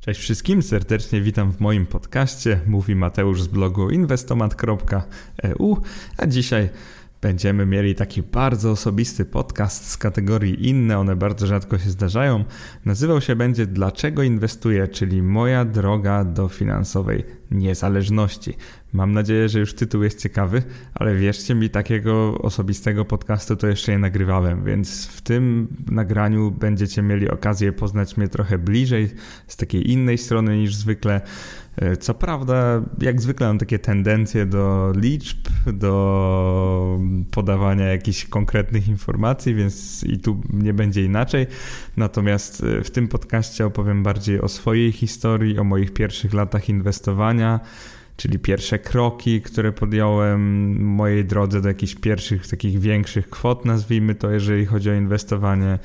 Cześć wszystkim, serdecznie witam w moim podcaście. Mówi Mateusz z blogu inwestomat.eu, a dzisiaj będziemy mieli taki bardzo osobisty podcast z kategorii inne, one bardzo rzadko się zdarzają. Nazywał się będzie Dlaczego inwestuję, czyli moja droga do finansowej niezależności. Mam nadzieję, że już tytuł jest ciekawy, ale wierzcie mi, takiego osobistego podcastu to jeszcze nie nagrywałem, więc w tym nagraniu będziecie mieli okazję poznać mnie trochę bliżej, z takiej innej strony niż zwykle. E, co prawda, jak zwykle mam takie tendencje do liczb, do podawania jakichś konkretnych informacji, więc i tu nie będzie inaczej. Natomiast e, w tym podcaście opowiem bardziej o swojej historii, o moich pierwszych latach inwestowania czyli pierwsze kroki, które podjąłem w mojej drodze do jakichś pierwszych takich większych kwot, nazwijmy to, jeżeli chodzi o inwestowanie,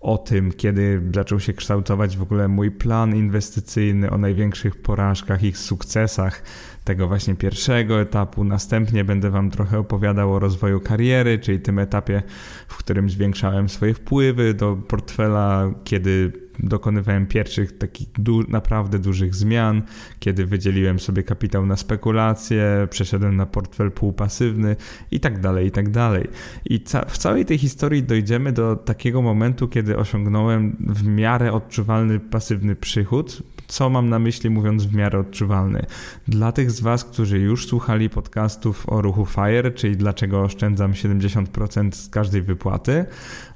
o tym, kiedy zaczął się kształtować w ogóle mój plan inwestycyjny, o największych porażkach, ich sukcesach tego właśnie pierwszego etapu. Następnie będę Wam trochę opowiadał o rozwoju kariery, czyli tym etapie, w którym zwiększałem swoje wpływy do portfela, kiedy dokonywałem pierwszych takich du naprawdę dużych zmian, kiedy wydzieliłem sobie kapitał na spekulacje, przeszedłem na portfel półpasywny i tak dalej, i tak dalej. I ca w całej tej historii dojdziemy do takiego momentu, kiedy osiągnąłem w miarę odczuwalny pasywny przychód. Co mam na myśli mówiąc w miarę odczuwalny? Dla tych z Was, którzy już słuchali podcastów o ruchu FIRE, czyli dlaczego oszczędzam 70% z każdej wypłaty,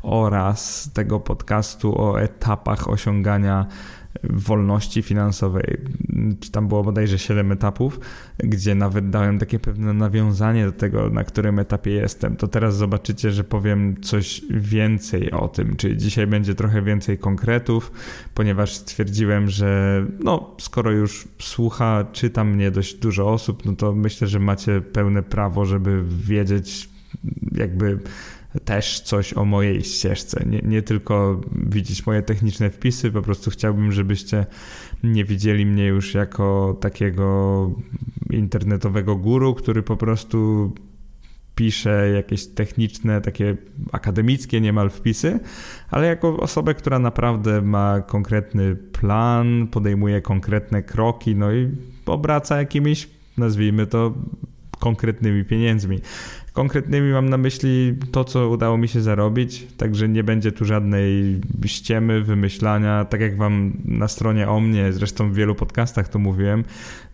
oraz tego podcastu o etapach osiągania wolności finansowej. Tam było bodajże 7 etapów, gdzie nawet dałem takie pewne nawiązanie do tego, na którym etapie jestem. To teraz zobaczycie, że powiem coś więcej o tym, czyli dzisiaj będzie trochę więcej konkretów, ponieważ stwierdziłem, że no, skoro już słucha, czyta mnie dość dużo osób, no to myślę, że macie pełne prawo, żeby wiedzieć jakby też coś o mojej ścieżce. Nie, nie tylko widzieć moje techniczne wpisy, po prostu chciałbym, żebyście nie widzieli mnie już jako takiego internetowego guru, który po prostu pisze jakieś techniczne, takie akademickie niemal wpisy, ale jako osobę, która naprawdę ma konkretny plan, podejmuje konkretne kroki, no i obraca jakimiś, nazwijmy to, konkretnymi pieniędzmi. Konkretnymi mam na myśli to, co udało mi się zarobić, także nie będzie tu żadnej ściemy, wymyślania. Tak jak wam na stronie o mnie, zresztą w wielu podcastach to mówiłem,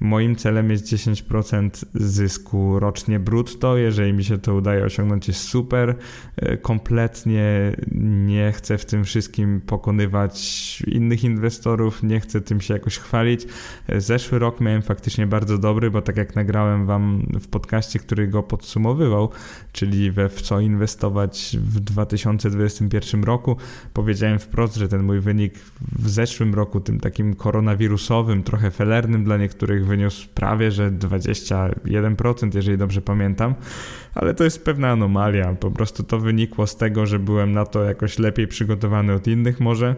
moim celem jest 10% zysku rocznie brutto. Jeżeli mi się to udaje osiągnąć, jest super. E, kompletnie nie chcę w tym wszystkim pokonywać innych inwestorów, nie chcę tym się jakoś chwalić. E, zeszły rok miałem faktycznie bardzo dobry, bo tak jak nagrałem wam w podcaście, który go podsumowywał, czyli we w co inwestować w 2021 roku. Powiedziałem wprost, że ten mój wynik w zeszłym roku, tym takim koronawirusowym, trochę felernym dla niektórych, wyniósł prawie że 21%, jeżeli dobrze pamiętam, ale to jest pewna anomalia. Po prostu to wynikło z tego, że byłem na to jakoś lepiej przygotowany od innych może.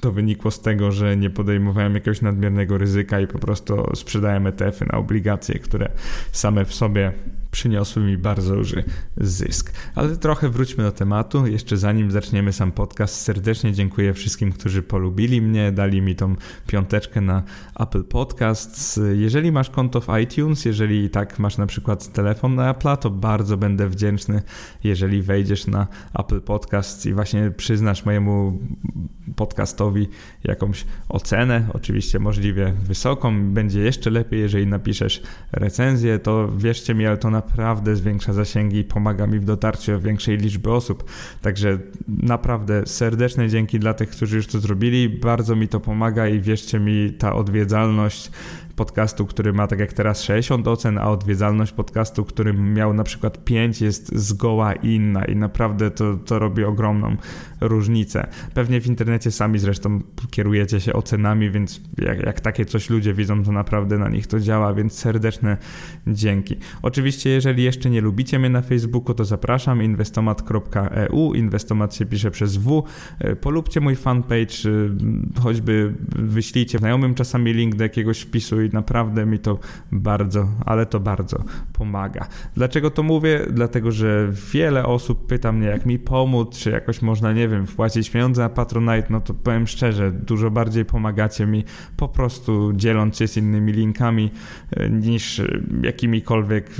To wynikło z tego, że nie podejmowałem jakiegoś nadmiernego ryzyka i po prostu sprzedałem ETF-y na obligacje, które same w sobie przyniosły mi bardzo duży zysk. Ale trochę wróćmy do tematu. Jeszcze zanim zaczniemy sam podcast, serdecznie dziękuję wszystkim, którzy polubili mnie, dali mi tą piąteczkę na Apple Podcasts. Jeżeli masz konto w iTunes, jeżeli tak masz na przykład telefon na Apple, to bardzo będę wdzięczny, jeżeli wejdziesz na Apple Podcasts i właśnie przyznasz mojemu podcastowi jakąś ocenę, oczywiście możliwie wysoką. Będzie jeszcze lepiej, jeżeli napiszesz recenzję, to wierzcie mi, ale to na naprawdę zwiększa zasięgi i pomaga mi w dotarciu do większej liczby osób. Także naprawdę serdeczne dzięki dla tych, którzy już to zrobili. Bardzo mi to pomaga i wierzcie mi, ta odwiedzalność podcastu, który ma tak jak teraz 60 ocen, a odwiedzalność podcastu, który miał na przykład 5 jest zgoła inna i naprawdę to, to robi ogromną różnicę. Pewnie w internecie sami zresztą kierujecie się ocenami, więc jak, jak takie coś ludzie widzą, to naprawdę na nich to działa, więc serdeczne dzięki. Oczywiście, jeżeli jeszcze nie lubicie mnie na Facebooku, to zapraszam inwestomat.eu, inwestomat się pisze przez W. Polubcie mój fanpage, e, choćby wyślijcie znajomym czasami link do jakiegoś wpisu i naprawdę mi to bardzo, ale to bardzo pomaga. Dlaczego to mówię? Dlatego, że wiele osób pyta mnie, jak mi pomóc, czy jakoś można, nie wiem, wpłacić pieniądze na Patronite, no to powiem szczerze, dużo bardziej pomagacie mi po prostu dzieląc się z innymi linkami e, niż e, jakimikolwiek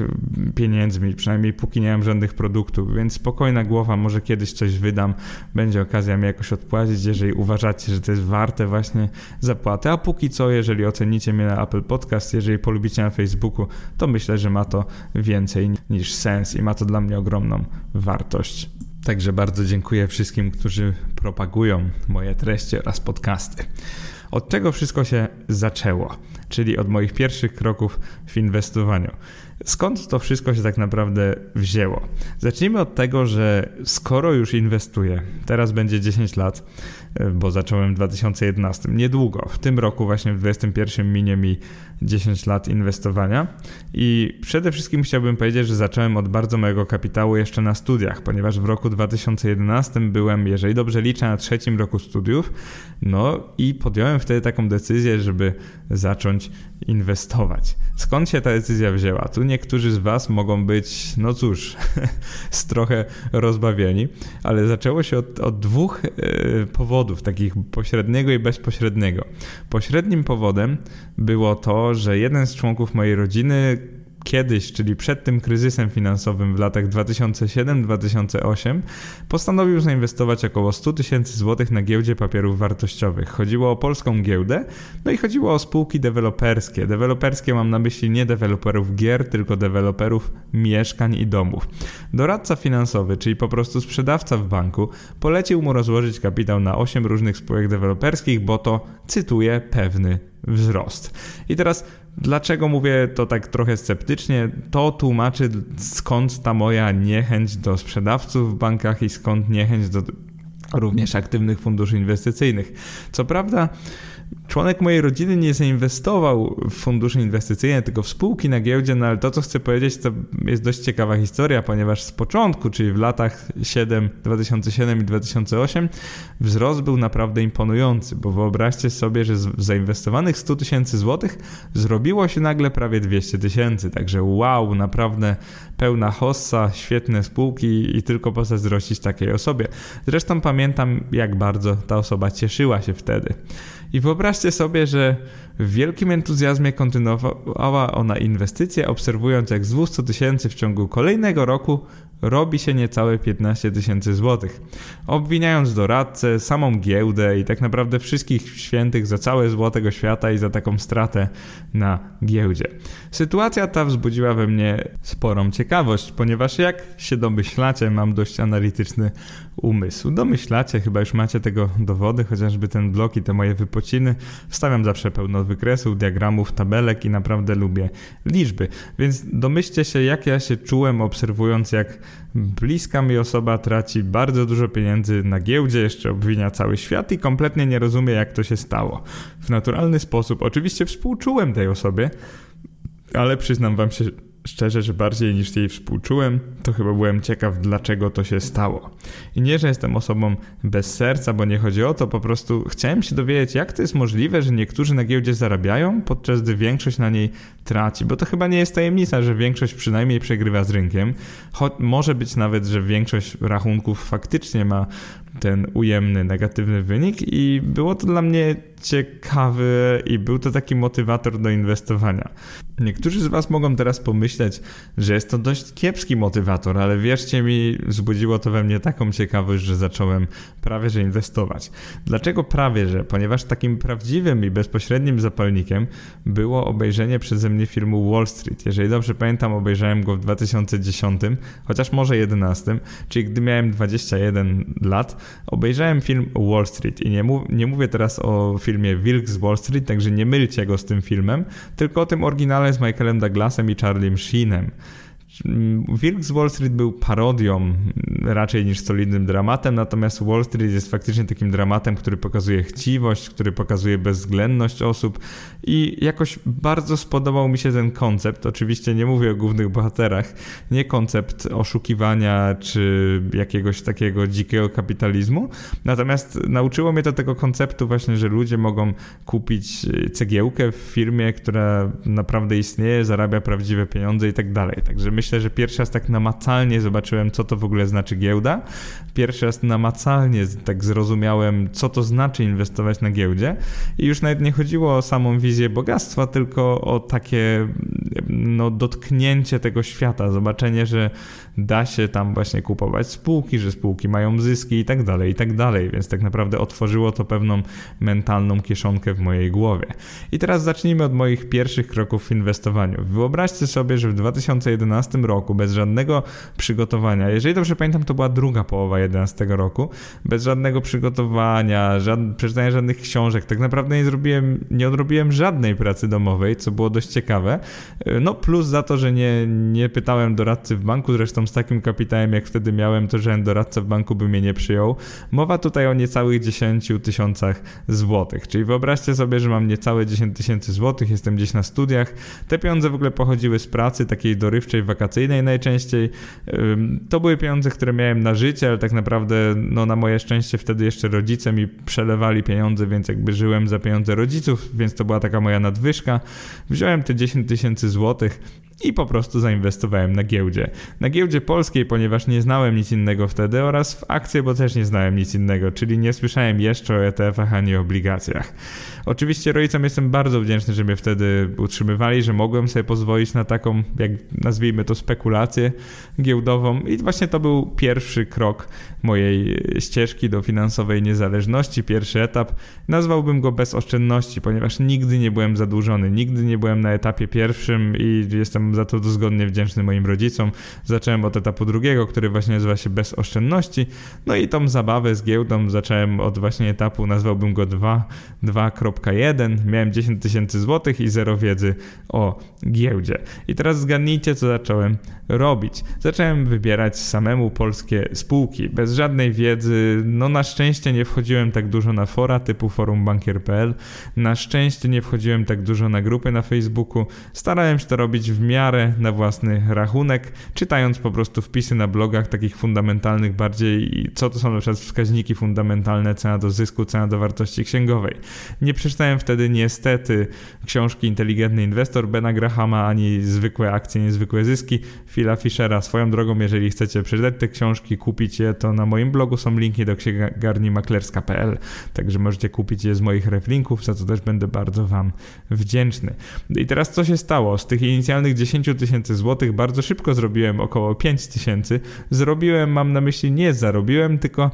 pieniędzmi, przynajmniej póki nie mam żadnych produktów, więc spokojna głowa, może kiedyś coś wydam, będzie okazja mi jakoś odpłacić, jeżeli uważacie, że to jest warte właśnie zapłaty, a póki co, jeżeli ocenicie mnie na Apple Podcast, jeżeli polubicie na Facebooku, to myślę, że ma to więcej niż sens i ma to dla mnie ogromną wartość. Także bardzo dziękuję wszystkim, którzy propagują moje treści oraz podcasty. Od czego wszystko się zaczęło, czyli od moich pierwszych kroków w inwestowaniu. Skąd to wszystko się tak naprawdę wzięło? Zacznijmy od tego, że skoro już inwestuję, teraz będzie 10 lat, e, bo zacząłem w 2011, niedługo, w tym roku właśnie w 2021 minie mi 10 lat inwestowania i przede wszystkim chciałbym powiedzieć, że zacząłem od bardzo małego kapitału jeszcze na studiach, ponieważ w roku 2011 byłem, jeżeli dobrze liczę, na trzecim roku studiów, no i podjąłem wtedy taką decyzję, żeby zacząć inwestować. Skąd się ta decyzja wzięła? Tu niektórzy z Was mogą być, no cóż, z trochę rozbawieni, ale zaczęło się od, od dwóch e, powodów, takich pośredniego i bezpośredniego. Pośrednim powodem było to, że jeden z członków mojej rodziny kiedyś, czyli przed tym kryzysem finansowym w latach 2007-2008, postanowił zainwestować około 100 tysięcy złotych na giełdzie papierów wartościowych. Chodziło o polską giełdę, no i chodziło o spółki deweloperskie. Deweloperskie mam na myśli nie deweloperów gier, tylko deweloperów mieszkań i domów. Doradca finansowy, czyli po prostu sprzedawca w banku, polecił mu rozłożyć kapitał na 8 różnych spółek deweloperskich, bo to, cytuję, pewny wzrost. I teraz Dlaczego mówię to tak trochę sceptycznie? To tłumaczy skąd ta moja niechęć do sprzedawców w bankach i skąd niechęć do również aktywnych funduszy inwestycyjnych. Co prawda, członek mojej rodziny nie zainwestował w fundusze inwestycyjne, tylko w spółki na giełdzie, no ale to, co chcę powiedzieć, to jest dość ciekawa historia, ponieważ z początku, czyli w latach 7, 2007 i 2008, wzrost był naprawdę imponujący, bo wyobraźcie sobie, że z zainwestowanych 100 tysięcy złotych zrobiło się nagle prawie 200 tysięcy, także wow, naprawdę pełna hossa, świetne spółki i tylko pozazdrościć takiej osobie. Zresztą pamiętam, jak bardzo ta osoba cieszyła się wtedy. I wyobraźcie sobie, że w wielkim entuzjazmie kontynuowała ona inwestycje, obserwując jak z 200 tysięcy w ciągu kolejnego roku robi się niecałe 15 tysięcy złotych, obwiniając doradcę, samą giełdę i tak naprawdę wszystkich świętych za całe złotego świata i za taką stratę na giełdzie. Sytuacja ta wzbudziła we mnie sporą ciekawość, ponieważ jak się domyślacie, mam dość analityczny umysł. Domyślacie, chyba już macie tego dowody, chociażby ten blok i te moje wypociny. Wstawiam zawsze pełno wykresów, diagramów, tabelek i naprawdę lubię liczby. Więc domyślcie się, jak ja się czułem obserwując, jak bliska mi osoba traci bardzo dużo pieniędzy na giełdzie, jeszcze obwinia cały świat i kompletnie nie rozumie, jak to się stało. W naturalny sposób oczywiście współczułem tej osobie, ale przyznam wam się szczerze, że bardziej niż jej współczułem, to chyba byłem ciekaw, dlaczego to się stało. I nie, że jestem osobą bez serca, bo nie chodzi o to, po prostu chciałem się dowiedzieć, jak to jest możliwe, że niektórzy na giełdzie zarabiają, podczas gdy większość na niej traci, bo to chyba nie jest tajemnica, że większość przynajmniej przegrywa z rynkiem. Choć może być nawet, że większość rachunków faktycznie ma ten ujemny, negatywny wynik i było to dla mnie ciekawy i był to taki motywator do inwestowania. Niektórzy z Was mogą teraz pomyśleć, że jest to dość kiepski motywator, ale wierzcie mi, wzbudziło to we mnie taką ciekawość, że zacząłem prawie że inwestować. Dlaczego prawie że? Ponieważ takim prawdziwym i bezpośrednim zapalnikiem było obejrzenie przeze mnie filmu Wall Street. Jeżeli dobrze pamiętam, obejrzałem go w 2010, chociaż może 11, czyli gdy miałem 21 lat, obejrzałem film Wall Street i nie, nie mówię teraz o filmie Wilk z Wall Street, także nie mylcie go z tym filmem, tylko o tym oryginale z Michaelem Douglasem i Charliem Sheenem. Wilk z Wall Street był parodią raczej niż solidnym dramatem, natomiast Wall Street jest faktycznie takim dramatem, który pokazuje chciwość, który pokazuje bezwzględność osób i jakoś bardzo spodobał mi się ten koncept. Oczywiście nie mówię o głównych bohaterach, nie koncept oszukiwania czy jakiegoś takiego dzikiego kapitalizmu, natomiast nauczyło mnie to tego konceptu właśnie, że ludzie mogą kupić cegiełkę w firmie, która naprawdę istnieje, zarabia prawdziwe pieniądze i tak dalej. Także myślę, że pierwszy raz tak namacalnie zobaczyłem, co to w ogóle znaczy giełda. Pierwszy raz namacalnie tak zrozumiałem, co to znaczy inwestować na giełdzie i już nawet nie chodziło o samą wizję bogactwa, tylko o takie no, dotknięcie tego świata, zobaczenie, że da się tam właśnie kupować spółki, że spółki mają zyski i tak dalej, i tak dalej, więc tak naprawdę otworzyło to pewną mentalną kieszonkę w mojej głowie. I teraz zacznijmy od moich pierwszych kroków w inwestowaniu. Wyobraźcie sobie, że w 2011 roku bez żadnego przygotowania, jeżeli dobrze pamiętam, to była druga połowa 2011 roku, bez żadnego przygotowania, żad, przeczytania żadnych książek, tak naprawdę nie zrobiłem, nie odrobiłem żadnej pracy domowej, co było dość ciekawe. No plus za to, że nie, nie pytałem doradcy w banku, zresztą z takim kapitałem, jak wtedy miałem, to żaden doradca w banku by mnie nie przyjął. Mowa tutaj o niecałych 10 tysiącach złotych, czyli wyobraźcie sobie, że mam niecałe 10 tysięcy złotych, jestem gdzieś na studiach. Te pieniądze w ogóle pochodziły z pracy takiej dorywczej, wakacyjnej najczęściej. To były pieniądze, które miałem na życie, ale tak naprawdę no, na moje szczęście wtedy jeszcze rodzice mi przelewali pieniądze, więc jakby żyłem za pieniądze rodziców, więc to była taka moja nadwyżka. Wziąłem te 10 tysięcy złotych i po prostu zainwestowałem na giełdzie. Na giełdzie polskiej, ponieważ nie znałem nic innego wtedy oraz w akcje, bo też nie znałem nic innego, czyli nie słyszałem jeszcze o ETF-ach ani obligacjach. Oczywiście rodzicom jestem bardzo wdzięczny, że mnie wtedy utrzymywali, że mogłem sobie pozwolić na taką, jak nazwijmy to, spekulację giełdową i właśnie to był pierwszy krok mojej ścieżki do finansowej niezależności, pierwszy etap. Nazwałbym go bez oszczędności, ponieważ nigdy nie byłem zadłużony, nigdy nie byłem na etapie pierwszym i jestem za to dozgodnie wdzięczny moim rodzicom. Zacząłem od etapu drugiego, który właśnie nazywa się bez oszczędności. No i tą zabawę z giełdą zacząłem od właśnie etapu, nazwałbym go 2, 2.1. Miałem 10 tysięcy złotych i zero wiedzy o giełdzie. I teraz zgadnijcie, co zacząłem robić. Zacząłem wybierać samemu polskie spółki, bez żadnej wiedzy. No na szczęście nie wchodziłem tak dużo na fora typu forumbankier.pl. Na szczęście nie wchodziłem tak dużo na grupy na Facebooku. Starałem się to robić w miarę na własny rachunek, czytając po prostu wpisy na blogach takich fundamentalnych bardziej, co to są na przykład wskaźniki fundamentalne, cena do zysku, cena do wartości księgowej. Nie przeczytałem wtedy niestety książki Inteligentny Inwestor Bena Grahama, ani zwykłe akcje, niezwykłe zyski Phila Fischera. Swoją drogą, jeżeli chcecie przeczytać te książki, kupić je, to na moim blogu są linki do księgarni maklerska.pl, także możecie kupić je z moich reflinków, za co też będę bardzo Wam wdzięczny. I teraz co się stało? Z tych inicjalnych 10 tysięcy złotych bardzo szybko zrobiłem około 5 tysięcy. Zrobiłem, mam na myśli nie zarobiłem, tylko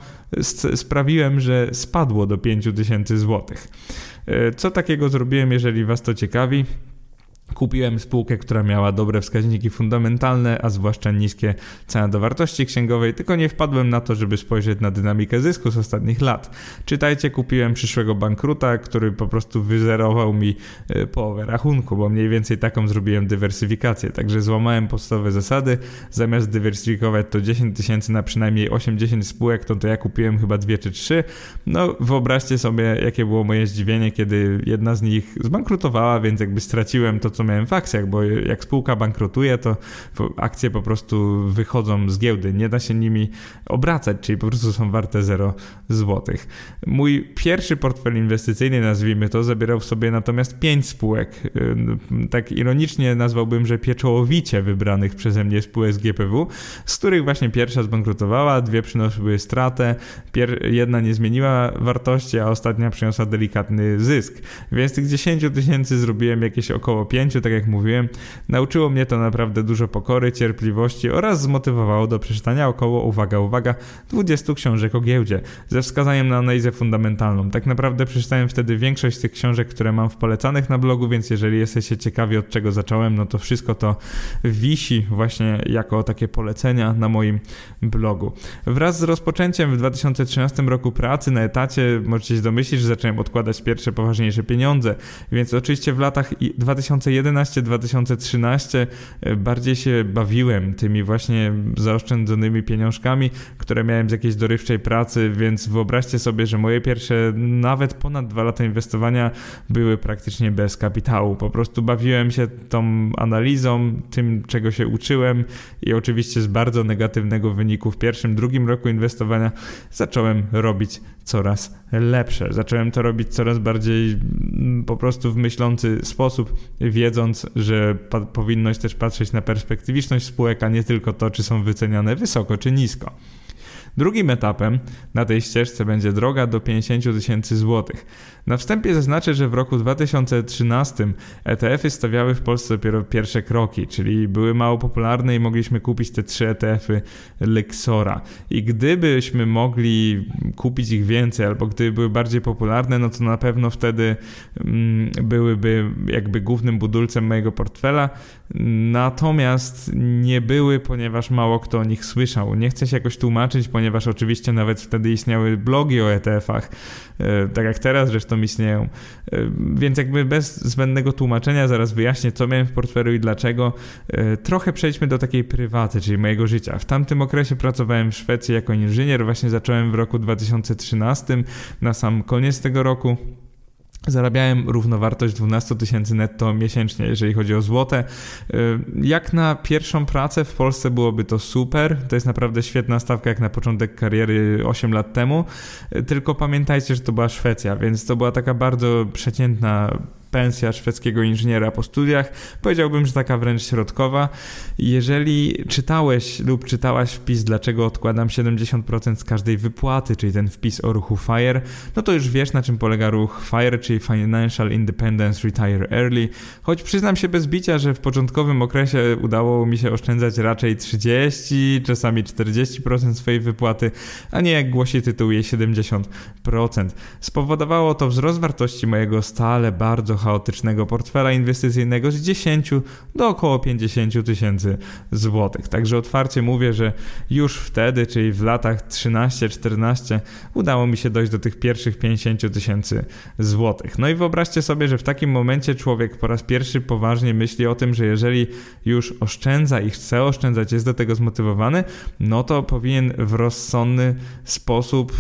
sprawiłem, że spadło do 5 tysięcy złotych. E, co takiego zrobiłem, jeżeli Was to ciekawi? Kupiłem spółkę, która miała dobre wskaźniki fundamentalne, a zwłaszcza niskie ceny do wartości księgowej, tylko nie wpadłem na to, żeby spojrzeć na dynamikę zysku z ostatnich lat. Czytajcie, kupiłem przyszłego bankruta, który po prostu wyzerował mi e, połowę rachunku, bo mniej więcej taką zrobiłem dywersyfikację. Także złamałem podstawowe zasady. Zamiast dywersyfikować to 10 tysięcy na przynajmniej 8-10 spółek, to, to ja kupiłem chyba dwie czy trzy. No wyobraźcie sobie, jakie było moje zdziwienie, kiedy jedna z nich zbankrutowała, więc jakby straciłem to, co miałem w akcjach, bo jak spółka bankrutuje, to akcje po prostu wychodzą z giełdy, nie da się nimi obracać, czyli po prostu są warte 0 złotych. Mój pierwszy portfel inwestycyjny, nazwijmy to, zabierał w sobie natomiast 5 spółek. Tak ironicznie nazwałbym, że pieczołowicie wybranych przeze mnie spółek z GPW, z których właśnie pierwsza zbankrutowała, dwie przynosiły stratę, jedna nie zmieniła wartości, a ostatnia przyniosła delikatny zysk. Więc tych 10 tysięcy zrobiłem jakieś około 5 tak jak mówiłem, nauczyło mnie to naprawdę dużo pokory, cierpliwości oraz zmotywowało do przeczytania około, uwaga, uwaga, 20 książek o giełdzie, ze wskazaniem na analizę fundamentalną. Tak naprawdę przeczytałem wtedy większość z tych książek, które mam w polecanych na blogu, więc jeżeli jesteście ciekawi od czego zacząłem, no to wszystko to wisi właśnie jako takie polecenia na moim blogu. Wraz z rozpoczęciem w 2013 roku pracy na etacie możecie się domyślić, że zacząłem odkładać pierwsze poważniejsze pieniądze, więc oczywiście w latach 2011 2011-2013 e, bardziej się bawiłem tymi właśnie zaoszczędzonymi pieniążkami, które miałem z jakiejś dorywczej pracy, więc wyobraźcie sobie, że moje pierwsze nawet ponad dwa lata inwestowania były praktycznie bez kapitału. Po prostu bawiłem się tą analizą, tym czego się uczyłem i oczywiście z bardzo negatywnego wyniku w pierwszym, drugim roku inwestowania zacząłem robić coraz lepsze. Zacząłem to robić coraz bardziej mm, po prostu w myślący sposób, wiedząc, że powinność też patrzeć na perspektywiczność spółek, a nie tylko to, czy są wyceniane wysoko czy nisko. Drugim etapem na tej ścieżce będzie droga do 50 tysięcy złotych. Na wstępie zaznaczę, że w roku 2013 ETF-y stawiały w Polsce dopiero pierwsze kroki, czyli były mało popularne i mogliśmy kupić te trzy ETF-y Lexora. I gdybyśmy mogli kupić ich więcej, albo gdyby były bardziej popularne, no to na pewno wtedy mm, byłyby jakby głównym budulcem mojego portfela. Natomiast nie były, ponieważ mało kto o nich słyszał. Nie chcę się jakoś tłumaczyć, ponieważ oczywiście nawet wtedy istniały blogi o ETF-ach, e, tak jak teraz zresztą istnieją. E, więc jakby bez zbędnego tłumaczenia zaraz wyjaśnię, co miałem w portfelu i dlaczego. E, trochę przejdźmy do takiej prywaty, czyli mojego życia. W tamtym okresie pracowałem w Szwecji jako inżynier, właśnie zacząłem w roku 2013, na sam koniec tego roku. Zarabiałem równowartość 12 tysięcy netto miesięcznie, jeżeli chodzi o złote. Y, jak na pierwszą pracę w Polsce byłoby to super. To jest naprawdę świetna stawka jak na początek kariery 8 lat temu. Y, tylko pamiętajcie, że to była Szwecja, więc to była taka bardzo przeciętna pensja szwedzkiego inżyniera po studiach. Powiedziałbym, że taka wręcz środkowa. Jeżeli czytałeś lub czytałaś wpis, dlaczego odkładam 70% z każdej wypłaty, czyli ten wpis o ruchu FIRE, no to już wiesz, na czym polega ruch FIRE, czyli Financial Independence Retire Early. Choć przyznam się bez bicia, że w początkowym okresie udało mi się oszczędzać raczej 30, czasami 40% swojej wypłaty, a nie jak głosi tytuł jej 70%. Spowodowało to wzrost wartości mojego stale bardzo chaotycznego portfela inwestycyjnego z 10 do około 50 tysięcy złotych. Także otwarcie mówię, że już wtedy, czyli w latach 13-14, udało mi się dojść do tych pierwszych 50 tysięcy złotych. No i wyobraźcie sobie, że w takim momencie człowiek po raz pierwszy poważnie myśli o tym, że jeżeli już oszczędza i chce oszczędzać, jest do tego zmotywowany, no to powinien w rozsądny sposób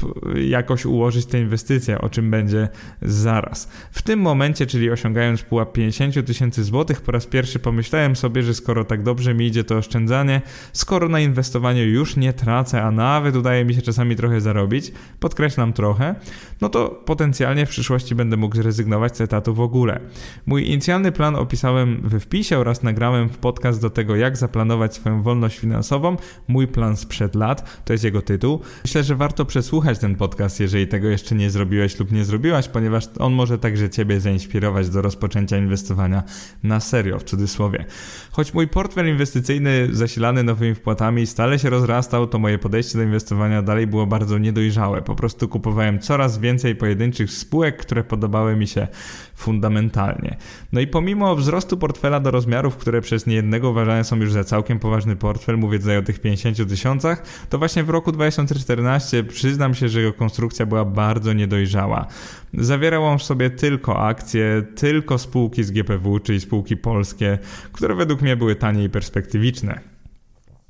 jakoś ułożyć te inwestycje, o czym będzie zaraz. W tym momencie, czyli osiągając pułap 50 tysięcy złotych, po raz pierwszy pomyślałem sobie, że skoro tak dobrze mi idzie to oszczędzanie, skoro na inwestowaniu już nie tracę, a nawet udaje mi się czasami trochę zarobić, podkreślam trochę, no to potencjalnie w przyszłości będę mógł zrezygnować z etatu w ogóle. Mój inicjalny plan opisałem we wpisie oraz nagrałem w podcast do tego, jak zaplanować swoją wolność finansową. Mój plan sprzed lat, to jest jego tytuł. Myślę, że warto przesłuchać ten podcast, jeżeli tego jeszcze nie zrobiłeś lub nie zrobiłaś, ponieważ on może także Ciebie zainspirować do rozpoczęcia inwestowania na serio, w cudzysłowie. Choć mój portfel inwestycyjny zasilany nowymi wpłatami stale się rozrastał, to moje podejście do inwestowania dalej było bardzo niedojrzałe. Po prostu kupowałem coraz więcej pojedynczych spółek, które podobały mi się fundamentalnie. No i pomimo wzrostu portfela do rozmiarów, które przez niejednego uważane są już za całkiem poważny portfel, mówię tutaj o tych 50 tysiącach, to właśnie w roku 2014 przyznam się, że jego konstrukcja była bardzo niedojrzała. Zawierał on w sobie tylko akcje, tylko spółki z GPW, czyli spółki polskie, które według mnie były tanie i perspektywiczne.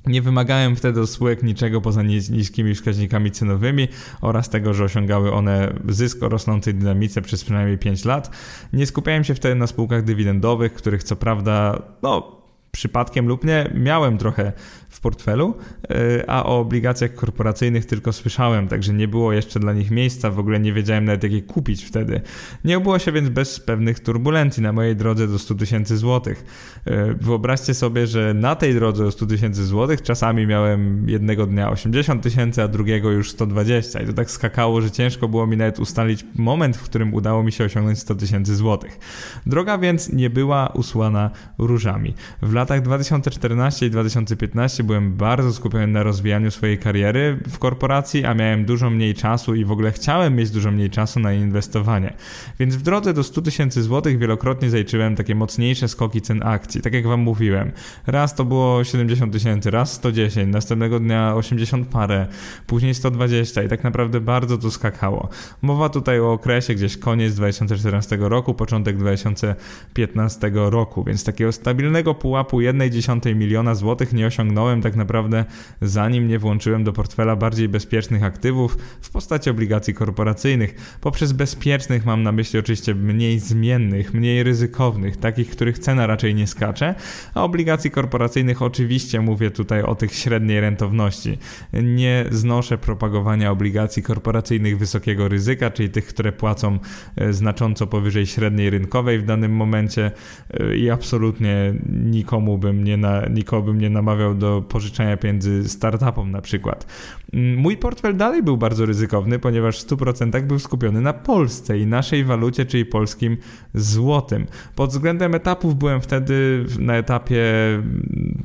Nie wymagałem wtedy od spółek niczego poza niskimi wskaźnikami cenowymi oraz tego, że osiągały one zysk o rosnącej dynamice przez przynajmniej 5 lat. Nie skupiałem się wtedy na spółkach dywidendowych, których co prawda, no, przypadkiem lub nie, miałem trochę w portfelu, e, a o obligacjach korporacyjnych tylko słyszałem, także nie było jeszcze dla nich miejsca, w ogóle nie wiedziałem nawet jak je kupić wtedy. Nie obyło się więc bez pewnych turbulencji na mojej drodze do 100 tysięcy złotych. E, wyobraźcie sobie, że na tej drodze do 100 tysięcy złotych czasami miałem jednego dnia 80 tysięcy, a drugiego już 120 i to tak skakało, że ciężko było mi nawet ustalić moment, w którym udało mi się osiągnąć 100 tysięcy złotych. Droga więc nie była usłana różami. W latach 2014 i 2015 byłem bardzo skupiony na rozwijaniu swojej kariery w korporacji, a miałem dużo mniej czasu i w ogóle chciałem mieć dużo mniej czasu na inwestowanie. Więc w drodze do 100 tysięcy złotych wielokrotnie zaliczyłem takie mocniejsze skoki cen akcji. Tak jak wam mówiłem, raz to było 70 tysięcy, raz 110, następnego dnia 80 parę, później 120 i tak naprawdę bardzo to skakało. Mowa tutaj o okresie gdzieś koniec 2014 roku, początek 2015 roku, więc takiego stabilnego pułapu 1,1 miliona złotych nie osiągnąłem tak naprawdę zanim nie włączyłem do portfela bardziej bezpiecznych aktywów w postaci obligacji korporacyjnych. Poprzez bezpiecznych mam na myśli oczywiście mniej zmiennych, mniej ryzykownych, takich, których cena raczej nie skacze, a obligacji korporacyjnych oczywiście mówię tutaj o tych średniej rentowności. Nie znoszę propagowania obligacji korporacyjnych wysokiego ryzyka, czyli tych, które płacą e, znacząco powyżej średniej rynkowej w danym momencie e, i absolutnie nikomu bym nie, na, bym nie namawiał do pożyczania pieniędzy startupom na przykład. Mm, mój portfel dalej był bardzo ryzykowny, ponieważ w 100% był skupiony na Polsce i naszej walucie, czyli polskim złotym. Pod względem etapów byłem wtedy na etapie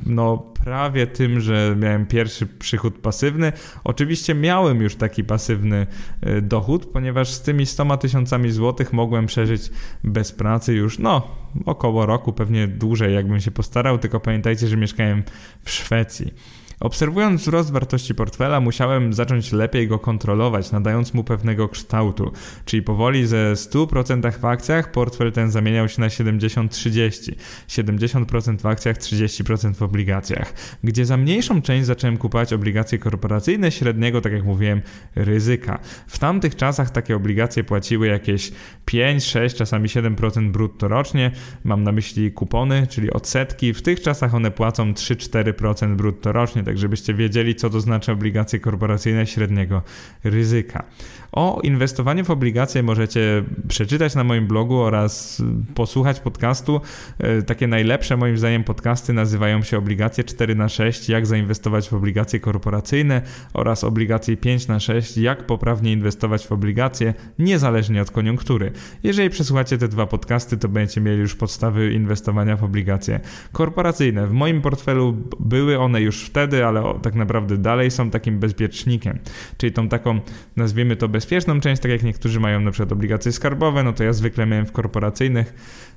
no, prawie tym, że miałem pierwszy przychód pasywny. Oczywiście miałem już taki pasywny e, dochód, ponieważ z tymi 100 tysiącami złotych mogłem przeżyć bez pracy już no około roku, pewnie dłużej jakbym się postarał, tylko pamiętajcie, że mieszkałem w Szwecji. See. Obserwując wzrost wartości portfela, musiałem zacząć lepiej go kontrolować, nadając mu pewnego kształtu, czyli powoli ze 100% w akcjach portfel ten zamieniał się na 70-30, 70% w akcjach, 30% w obligacjach, gdzie za mniejszą część zacząłem kupować obligacje korporacyjne średniego, tak jak mówiłem, ryzyka. W tamtych czasach takie obligacje płaciły jakieś 5, 6, czasami 7% brutto rocznie, mam na myśli kupony, czyli odsetki, w tych czasach one płacą 3-4% brutto rocznie, tak żebyście wiedzieli, co to znaczy obligacje korporacyjne średniego ryzyka. O inwestowaniu w obligacje możecie przeczytać na moim blogu oraz posłuchać podcastu. E, takie najlepsze moim zdaniem podcasty nazywają się Obligacje 4 na 6 jak zainwestować w obligacje korporacyjne oraz Obligacje 5 na 6 jak poprawnie inwestować w obligacje niezależnie od koniunktury. Jeżeli przesłuchacie te dwa podcasty, to będziecie mieli już podstawy inwestowania w obligacje korporacyjne. W moim portfelu były one już wtedy, ale tak naprawdę dalej są takim bezpiecznikiem, czyli tą taką, nazwijmy to bezpieczną część, tak jak niektórzy mają na przykład obligacje skarbowe, no to ja zwykle miałem w korporacyjnych.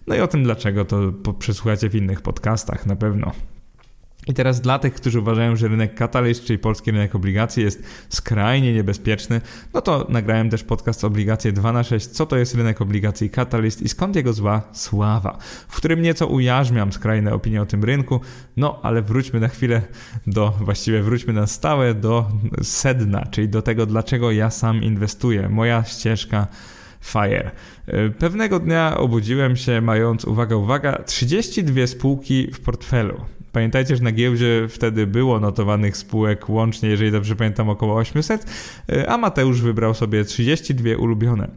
No i o tym dlaczego to przesłuchacie w innych podcastach na pewno. I teraz dla tych, którzy uważają, że rynek Catalyst, czyli polski rynek obligacji jest skrajnie niebezpieczny, no to nagrałem też podcast Obligacje 2 na 6 co to jest rynek obligacji Catalyst i skąd jego zła sława, w którym nieco ujarzmiam skrajne opinie o tym rynku, no ale wróćmy na chwilę do, właściwie wróćmy na stałe do sedna, czyli do tego, dlaczego ja sam inwestuję, moja ścieżka FIRE. Pewnego dnia obudziłem się mając, uwaga, uwaga, 32 spółki w portfelu. Pamiętajcie, że na giełdzie wtedy było notowanych spółek łącznie, jeżeli dobrze pamiętam, około 800, e, a Mateusz wybrał sobie 32 ulubione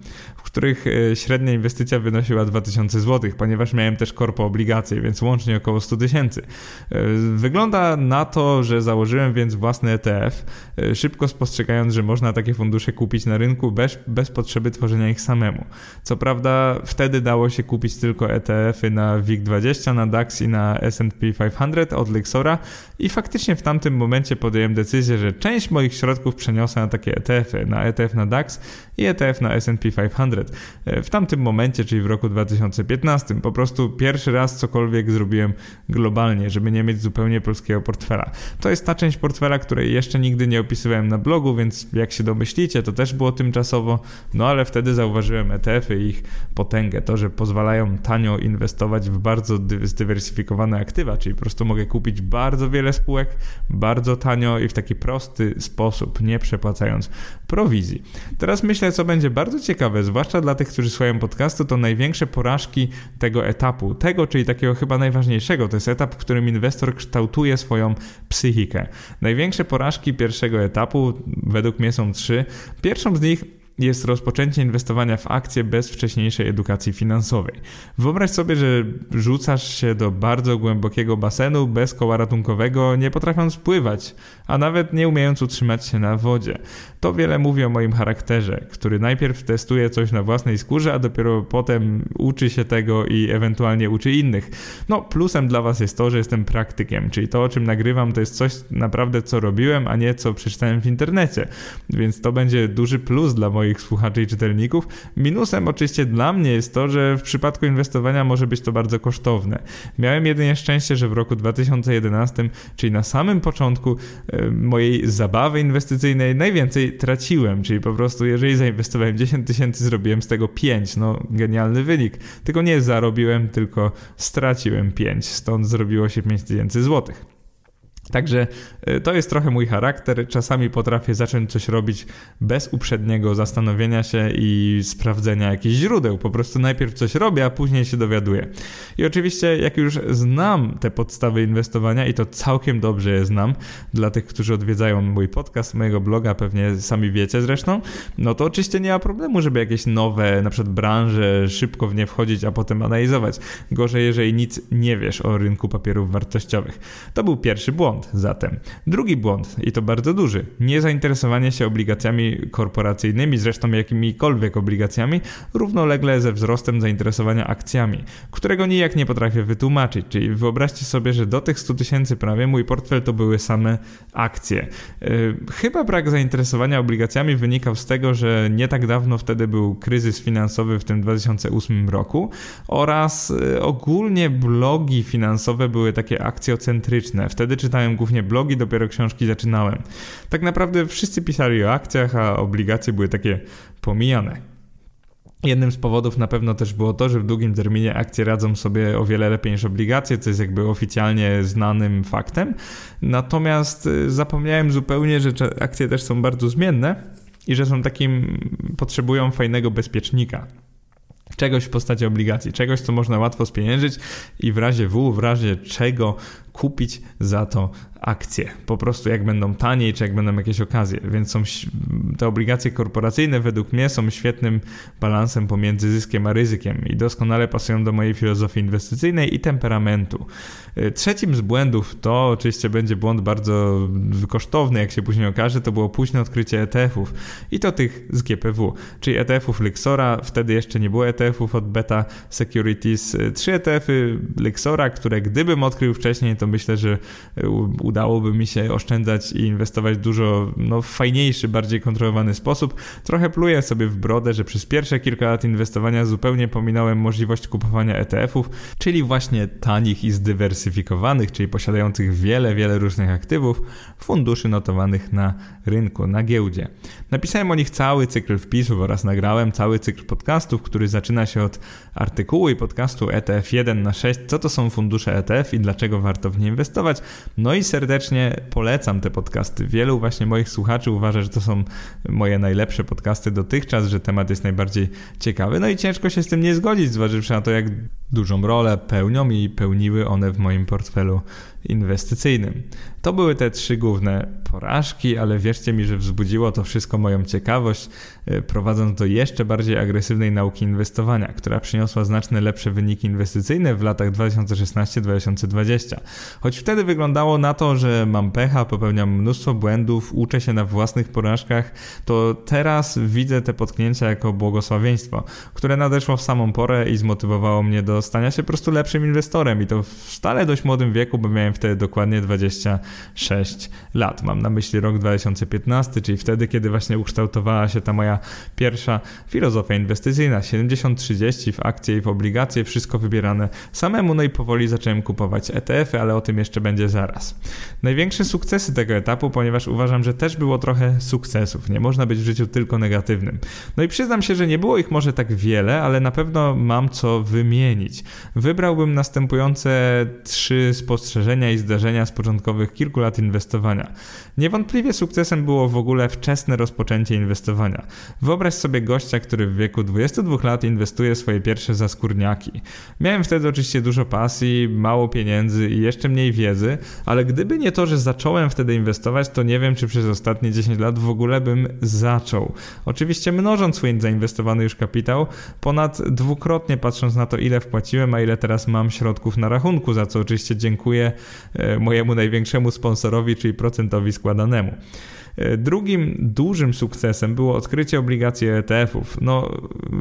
których e, średnia inwestycja wynosiła 2000 zł, ponieważ miałem też korpo obligacje, więc łącznie około 100 tysięcy. E, wygląda na to, że założyłem więc własny ETF, e, szybko spostrzegając, że można takie fundusze kupić na rynku bez, bez potrzeby tworzenia ich samemu. Co prawda wtedy dało się kupić tylko ETF-y na WIG20, na DAX i na S&P 500 od Lexora i faktycznie w tamtym momencie podjąłem decyzję, że część moich środków przeniosę na takie ETF-y, na ETF na DAX i ETF na S&P 500. E, w tamtym momencie, czyli w roku 2015. Po prostu pierwszy raz cokolwiek zrobiłem globalnie, żeby nie mieć zupełnie polskiego portfela. To jest ta część portfela, której jeszcze nigdy nie opisywałem na blogu, więc jak się domyślicie, to też było tymczasowo, no ale wtedy zauważyłem ETF-y i ich potęgę, to, że pozwalają tanio inwestować w bardzo zdywersyfikowane aktywa, czyli po prostu mogę kupić bardzo wiele spółek, bardzo tanio i w taki prosty sposób, nie przepłacając prowizji. Teraz myślę, co będzie bardzo ciekawe, zwłaszcza zwłaszcza dla tych, którzy słuchają podcastu, to największe porażki tego etapu. Tego, czyli takiego chyba najważniejszego. To jest etap, w którym inwestor kształtuje swoją psychikę. Największe porażki pierwszego etapu według mnie są trzy. Pierwszą z nich jest rozpoczęcie inwestowania w akcje bez wcześniejszej edukacji finansowej. Wyobraź sobie, że rzucasz się do bardzo głębokiego basenu bez koła ratunkowego, nie potrafiąc pływać, a nawet nie umiejąc utrzymać się na wodzie. To wiele mówi o moim charakterze, który najpierw testuje coś na własnej skórze, a dopiero potem uczy się tego i ewentualnie uczy innych. No, plusem dla Was jest to, że jestem praktykiem, czyli to, o czym nagrywam, to jest coś naprawdę, co robiłem, a nie co przeczytałem w internecie. Więc to będzie duży plus dla moich moich słuchaczy i czytelników. Minusem oczywiście dla mnie jest to, że w przypadku inwestowania może być to bardzo kosztowne. Miałem jedynie szczęście, że w roku 2011, czyli na samym początku mojej zabawy inwestycyjnej, najwięcej traciłem, czyli po prostu jeżeli zainwestowałem 10 tysięcy, zrobiłem z tego 5. No, genialny wynik. Tylko nie zarobiłem, tylko straciłem 5. Stąd zrobiło się 5 tysięcy złotych. Także y, to jest trochę mój charakter. Czasami potrafię zacząć coś robić bez uprzedniego zastanowienia się i sprawdzenia jakichś źródeł. Po prostu najpierw coś robię, a później się dowiaduję. I oczywiście, jak już znam te podstawy inwestowania i to całkiem dobrze je znam, dla tych, którzy odwiedzają mój podcast, mojego bloga, pewnie sami wiecie zresztą, no to oczywiście nie ma problemu, żeby jakieś nowe, na przykład branże, szybko w nie wchodzić, a potem analizować. Gorzej, jeżeli nic nie wiesz o rynku papierów wartościowych. To był pierwszy błąd błąd zatem. Drugi błąd, i to bardzo duży, niezainteresowanie się obligacjami korporacyjnymi, zresztą jakimikolwiek obligacjami, równolegle ze wzrostem zainteresowania akcjami, którego nijak nie potrafię wytłumaczyć. Czyli wyobraźcie sobie, że do tych 100 tysięcy prawie mój portfel to były same akcje. Yy, chyba brak zainteresowania obligacjami wynikał z tego, że nie tak dawno wtedy był kryzys finansowy w tym 2008 roku oraz yy, ogólnie blogi finansowe były takie akcjocentryczne. Wtedy czytałem głównie blogi, dopiero książki zaczynałem. Tak naprawdę wszyscy pisali o akcjach, a obligacje były takie pomijane. Jednym z powodów na pewno też było to, że w długim terminie akcje radzą sobie o wiele lepiej niż obligacje, co jest jakby oficjalnie znanym faktem. Natomiast y, zapomniałem zupełnie, że akcje też są bardzo zmienne i że są takim, potrzebują fajnego bezpiecznika czegoś w postaci obligacji, czegoś, co można łatwo spieniężyć i w razie W, w razie czego kupić za to akcje. Po prostu jak będą taniej, czy jak będą jakieś okazje. Więc są te obligacje korporacyjne według mnie są świetnym balansem pomiędzy zyskiem a ryzykiem i doskonale pasują do mojej filozofii inwestycyjnej i temperamentu. Y, trzecim z błędów to oczywiście będzie błąd bardzo kosztowny, jak się później okaże, to było późne odkrycie ETF-ów i to tych z GPW, czyli ETF-ów wtedy jeszcze nie było ETF-ów od Beta Securities. Y, trzy ETF-y które gdybym odkrył wcześniej, to myślę, że y, udałoby mi się oszczędzać i inwestować dużo no, w fajniejszy, bardziej kontrolowany sposób. Trochę pluję sobie w brodę, że przez pierwsze kilka lat inwestowania zupełnie pominąłem możliwość kupowania ETF-ów, czyli właśnie tanich i zdywersyfikowanych, czyli posiadających wiele, wiele różnych aktywów, funduszy notowanych na rynku, na giełdzie. Napisałem o nich cały cykl wpisów oraz nagrałem cały cykl podcastów, który zaczyna się od artykułu i podcastu ETF 1 na 6, co to są fundusze ETF i dlaczego warto w nie inwestować. No i serdecznie polecam te podcasty. Wielu właśnie moich słuchaczy uważa, że to są moje najlepsze podcasty dotychczas, że temat jest najbardziej ciekawy. No i ciężko się z tym nie zgodzić, zważywszy na to, jak dużą rolę pełnią i pełniły one w moim portfelu inwestycyjnym. To były te trzy główne porażki, ale wierzcie mi, że wzbudziło to wszystko moją ciekawość, prowadząc do jeszcze bardziej agresywnej nauki inwestowania, która przyniosła znacznie lepsze wyniki inwestycyjne w latach 2016-2020. Choć wtedy wyglądało na to, że mam pecha, popełniam mnóstwo błędów, uczę się na własnych porażkach, to teraz widzę te potknięcia jako błogosławieństwo, które nadeszło w samą porę i zmotywowało mnie do stania się po prostu lepszym inwestorem i to w stale dość młodym wieku, bo miałem wtedy dokładnie 26 lat. Mam na myśli rok 2015, czyli wtedy, kiedy właśnie ukształtowała się ta moja pierwsza filozofia inwestycyjna. 70-30 w akcje i w obligacje, wszystko wybierane samemu, no i powoli zacząłem kupować ETF-y, ale o tym jeszcze będzie zaraz. Największe sukcesy tego etapu, ponieważ uważam, że też było trochę sukcesów. Nie można być w życiu tylko negatywnym. No i przyznam się, że nie było ich może tak wiele, ale na pewno mam co wymienić? Wybrałbym następujące trzy spostrzeżenia i zdarzenia z początkowych kilku lat inwestowania. Niewątpliwie sukcesem było w ogóle wczesne rozpoczęcie inwestowania. Wyobraź sobie gościa, który w wieku 22 lat inwestuje swoje pierwsze zaskórniaki. Miałem wtedy oczywiście dużo pasji, mało pieniędzy i jeszcze mniej wiedzy, ale gdyby nie to, że zacząłem wtedy inwestować, to nie wiem, czy przez ostatnie 10 lat w ogóle bym zaczął. Oczywiście mnożąc swój zainwestowany już kapitał, ponad dwukrotnie patrząc na to, ile wpłaciłem, a ile teraz mam środków na rachunku, za co oczywiście dziękuję e, mojemu największemu sponsorowi, czyli procentowi składanemu. Drugim dużym sukcesem było odkrycie obligacji ETF-ów. No,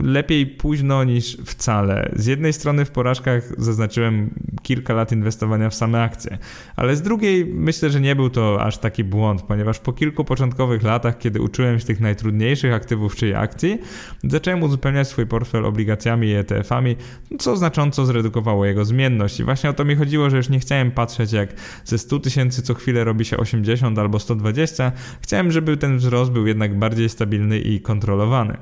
lepiej późno niż wcale. Z jednej strony w porażkach zaznaczyłem kilka lat inwestowania w same akcje, ale z drugiej myślę, że nie był to aż taki błąd, ponieważ po kilku początkowych latach, kiedy uczyłem się tych najtrudniejszych aktywów czy akcji, zacząłem uzupełniać swój portfel obligacjami i ETF-ami, co znacząco zredukowało jego zmienność. I właśnie o to mi chodziło, że już nie chciałem patrzeć, jak ze 100 tysięcy co chwilę robi się 80 albo 120, Chciałem, żeby ten wzrost był jednak bardziej stabilny i kontrolowany.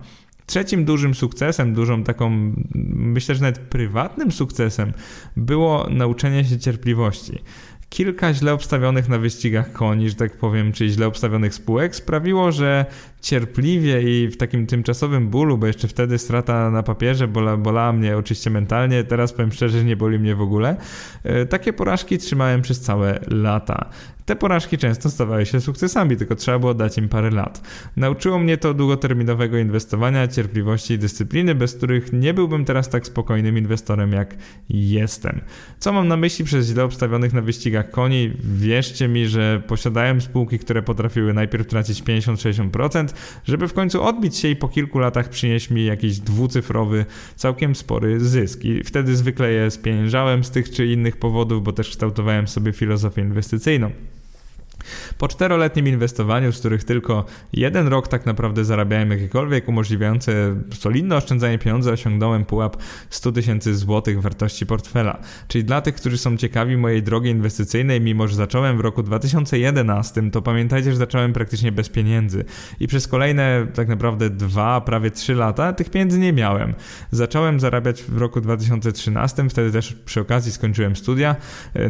Trzecim dużym sukcesem, dużą taką, myślę, że nawet prywatnym sukcesem było nauczenie się cierpliwości. Kilka źle obstawionych na wyścigach koni, że tak powiem, czy źle obstawionych spółek sprawiło, że cierpliwie i w takim tymczasowym bólu, bo jeszcze wtedy strata na papierze bola, bolała mnie oczywiście mentalnie, teraz powiem szczerze, że nie boli mnie w ogóle. E, takie porażki trzymałem przez całe lata. Te porażki często stawały się sukcesami, tylko trzeba było dać im parę lat. Nauczyło mnie to długoterminowego inwestowania, cierpliwości i dyscypliny, bez których nie byłbym teraz tak spokojnym inwestorem jak jestem. Co mam na myśli przez źle obstawionych na wyścigach koni? Wierzcie mi, że posiadałem spółki, które potrafiły najpierw tracić 50-60%, żeby w końcu odbić się i po kilku latach przynieść mi jakiś dwucyfrowy, całkiem spory zysk. I wtedy zwykle je spieniężałem z tych czy innych powodów, bo też kształtowałem sobie filozofię inwestycyjną. Po czteroletnim inwestowaniu, z których tylko jeden rok tak naprawdę zarabiałem jakiekolwiek umożliwiające solidne oszczędzanie pieniędzy, osiągnąłem pułap 100 tysięcy złotych wartości portfela. Czyli dla tych, którzy są ciekawi mojej drogi inwestycyjnej, mimo że zacząłem w roku 2011, to pamiętajcie, że zacząłem praktycznie bez pieniędzy. I przez kolejne tak naprawdę dwa, prawie trzy lata tych pieniędzy nie miałem. Zacząłem zarabiać w roku 2013, wtedy też przy okazji skończyłem studia.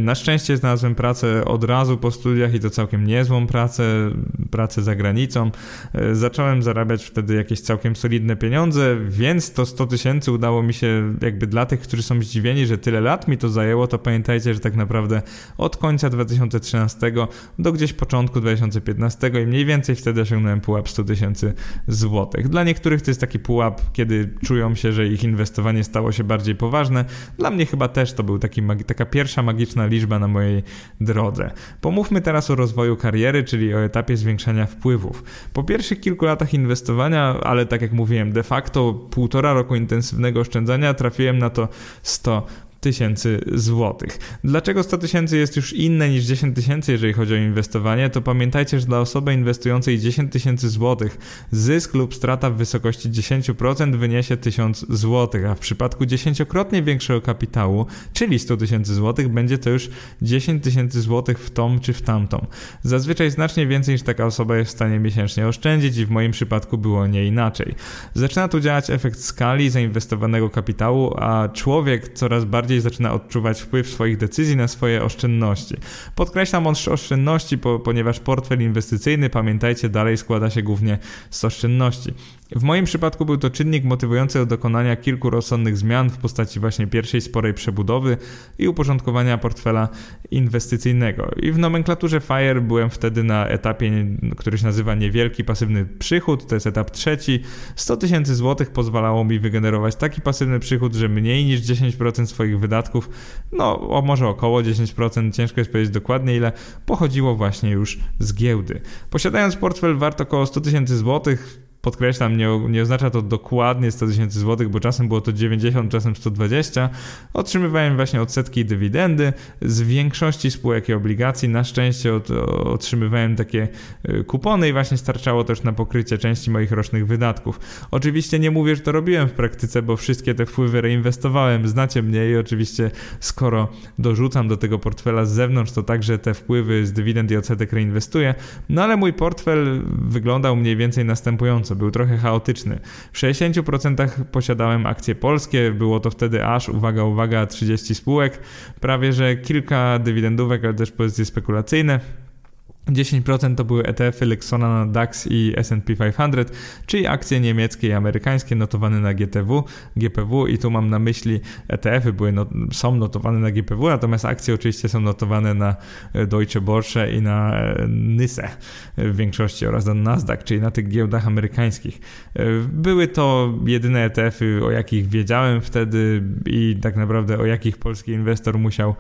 Na szczęście znalazłem pracę od razu po studiach i to całkiem niezłą pracę, pracę za granicą. E, zacząłem zarabiać wtedy jakieś całkiem solidne pieniądze, więc to 100 tysięcy udało mi się, jakby dla tych, którzy są zdziwieni, że tyle lat mi to zajęło, to pamiętajcie, że tak naprawdę od końca 2013 do gdzieś początku 2015 i mniej więcej wtedy osiągnąłem pułap 100 tysięcy złotych. Dla niektórych to jest taki pułap, kiedy czują się, że ich inwestowanie stało się bardziej poważne. Dla mnie chyba też to był taki, taka pierwsza magiczna liczba na mojej drodze. Pomówmy teraz o rozwoju kariery, czyli o etapie zwiększania wpływów. Po pierwszych kilku latach inwestowania, ale tak jak mówiłem, de facto półtora roku intensywnego oszczędzania, trafiłem na to 100 tysięcy złotych. Dlaczego 100 tysięcy jest już inne niż 10 tysięcy, jeżeli chodzi o inwestowanie? To pamiętajcie, że dla osoby inwestującej 10 tysięcy złotych zysk lub strata w wysokości 10% wyniesie 1000 złotych, a w przypadku dziesięciokrotnie większego kapitału, czyli 100 tysięcy złotych, będzie to już 10 tysięcy złotych w tą czy w tamtą. Zazwyczaj znacznie więcej niż taka osoba jest w stanie miesięcznie oszczędzić i w moim przypadku było nie inaczej. Zaczyna tu działać efekt skali zainwestowanego kapitału, a człowiek coraz bardziej bardziej zaczyna odczuwać wpływ swoich decyzji na swoje oszczędności. Podkreślam oszczędności, ponieważ portfel inwestycyjny, pamiętajcie, dalej składa się głównie z oszczędności. W moim przypadku był to czynnik motywujący do dokonania kilku rozsądnych zmian w postaci właśnie pierwszej sporej przebudowy i uporządkowania portfela inwestycyjnego. I w nomenklaturze FIRE byłem wtedy na etapie, który się nazywa niewielki pasywny przychód, to jest etap trzeci. 100 tysięcy złotych pozwalało mi wygenerować taki pasywny przychód, że mniej niż 10% swoich wydatków, no o może około 10%, ciężko jest powiedzieć dokładnie ile, pochodziło właśnie już z giełdy. Posiadając portfel wart około 100 tysięcy złotych, podkreślam, nie, nie oznacza to dokładnie 100 tysięcy złotych, bo czasem było to 90, czasem 120. Otrzymywałem właśnie odsetki i dywidendy z większości spółek i obligacji. Na szczęście od, otrzymywałem takie y, kupony i właśnie starczało też na pokrycie części moich rocznych wydatków. Oczywiście nie mówię, że to robiłem w praktyce, bo wszystkie te wpływy reinwestowałem. Znacie mnie i oczywiście skoro dorzucam do tego portfela z zewnątrz, to także te wpływy z dywidend i odsetek reinwestuję. No ale mój portfel wyglądał mniej więcej następująco bieżąco, był trochę chaotyczny. W 60% posiadałem akcje polskie, było to wtedy aż, uwaga, uwaga, 30 spółek, prawie że kilka dywidendówek, ale też pozycje spekulacyjne. 10% to były ETF-y Lexona na DAX i S&P 500, czyli akcje niemieckie i amerykańskie notowane na GTW, GPW i tu mam na myśli ETF-y były not, są notowane na GPW, natomiast akcje oczywiście są notowane na e, Deutsche Börse i na e, NYSE w większości oraz na Nasdaq, czyli na tych giełdach amerykańskich. E, były to jedyne ETF-y, o jakich wiedziałem wtedy i tak naprawdę o jakich polski inwestor musiał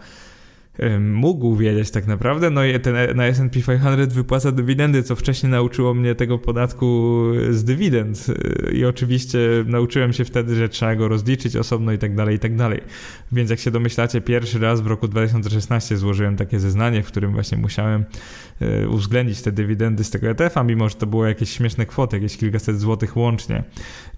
mógł wiedzieć tak naprawdę. No i ten, na S&P 500 wypłaca dywidendy, co wcześniej nauczyło mnie tego podatku z dywidend. I oczywiście nauczyłem się wtedy, że trzeba go rozliczyć osobno i tak dalej, i tak dalej. Więc jak się domyślacie, pierwszy raz w roku 2016 złożyłem takie zeznanie, w którym właśnie musiałem uwzględnić te dywidendy z tego ETF-a, mimo że to było jakieś śmieszne kwoty, jakieś kilkaset złotych łącznie.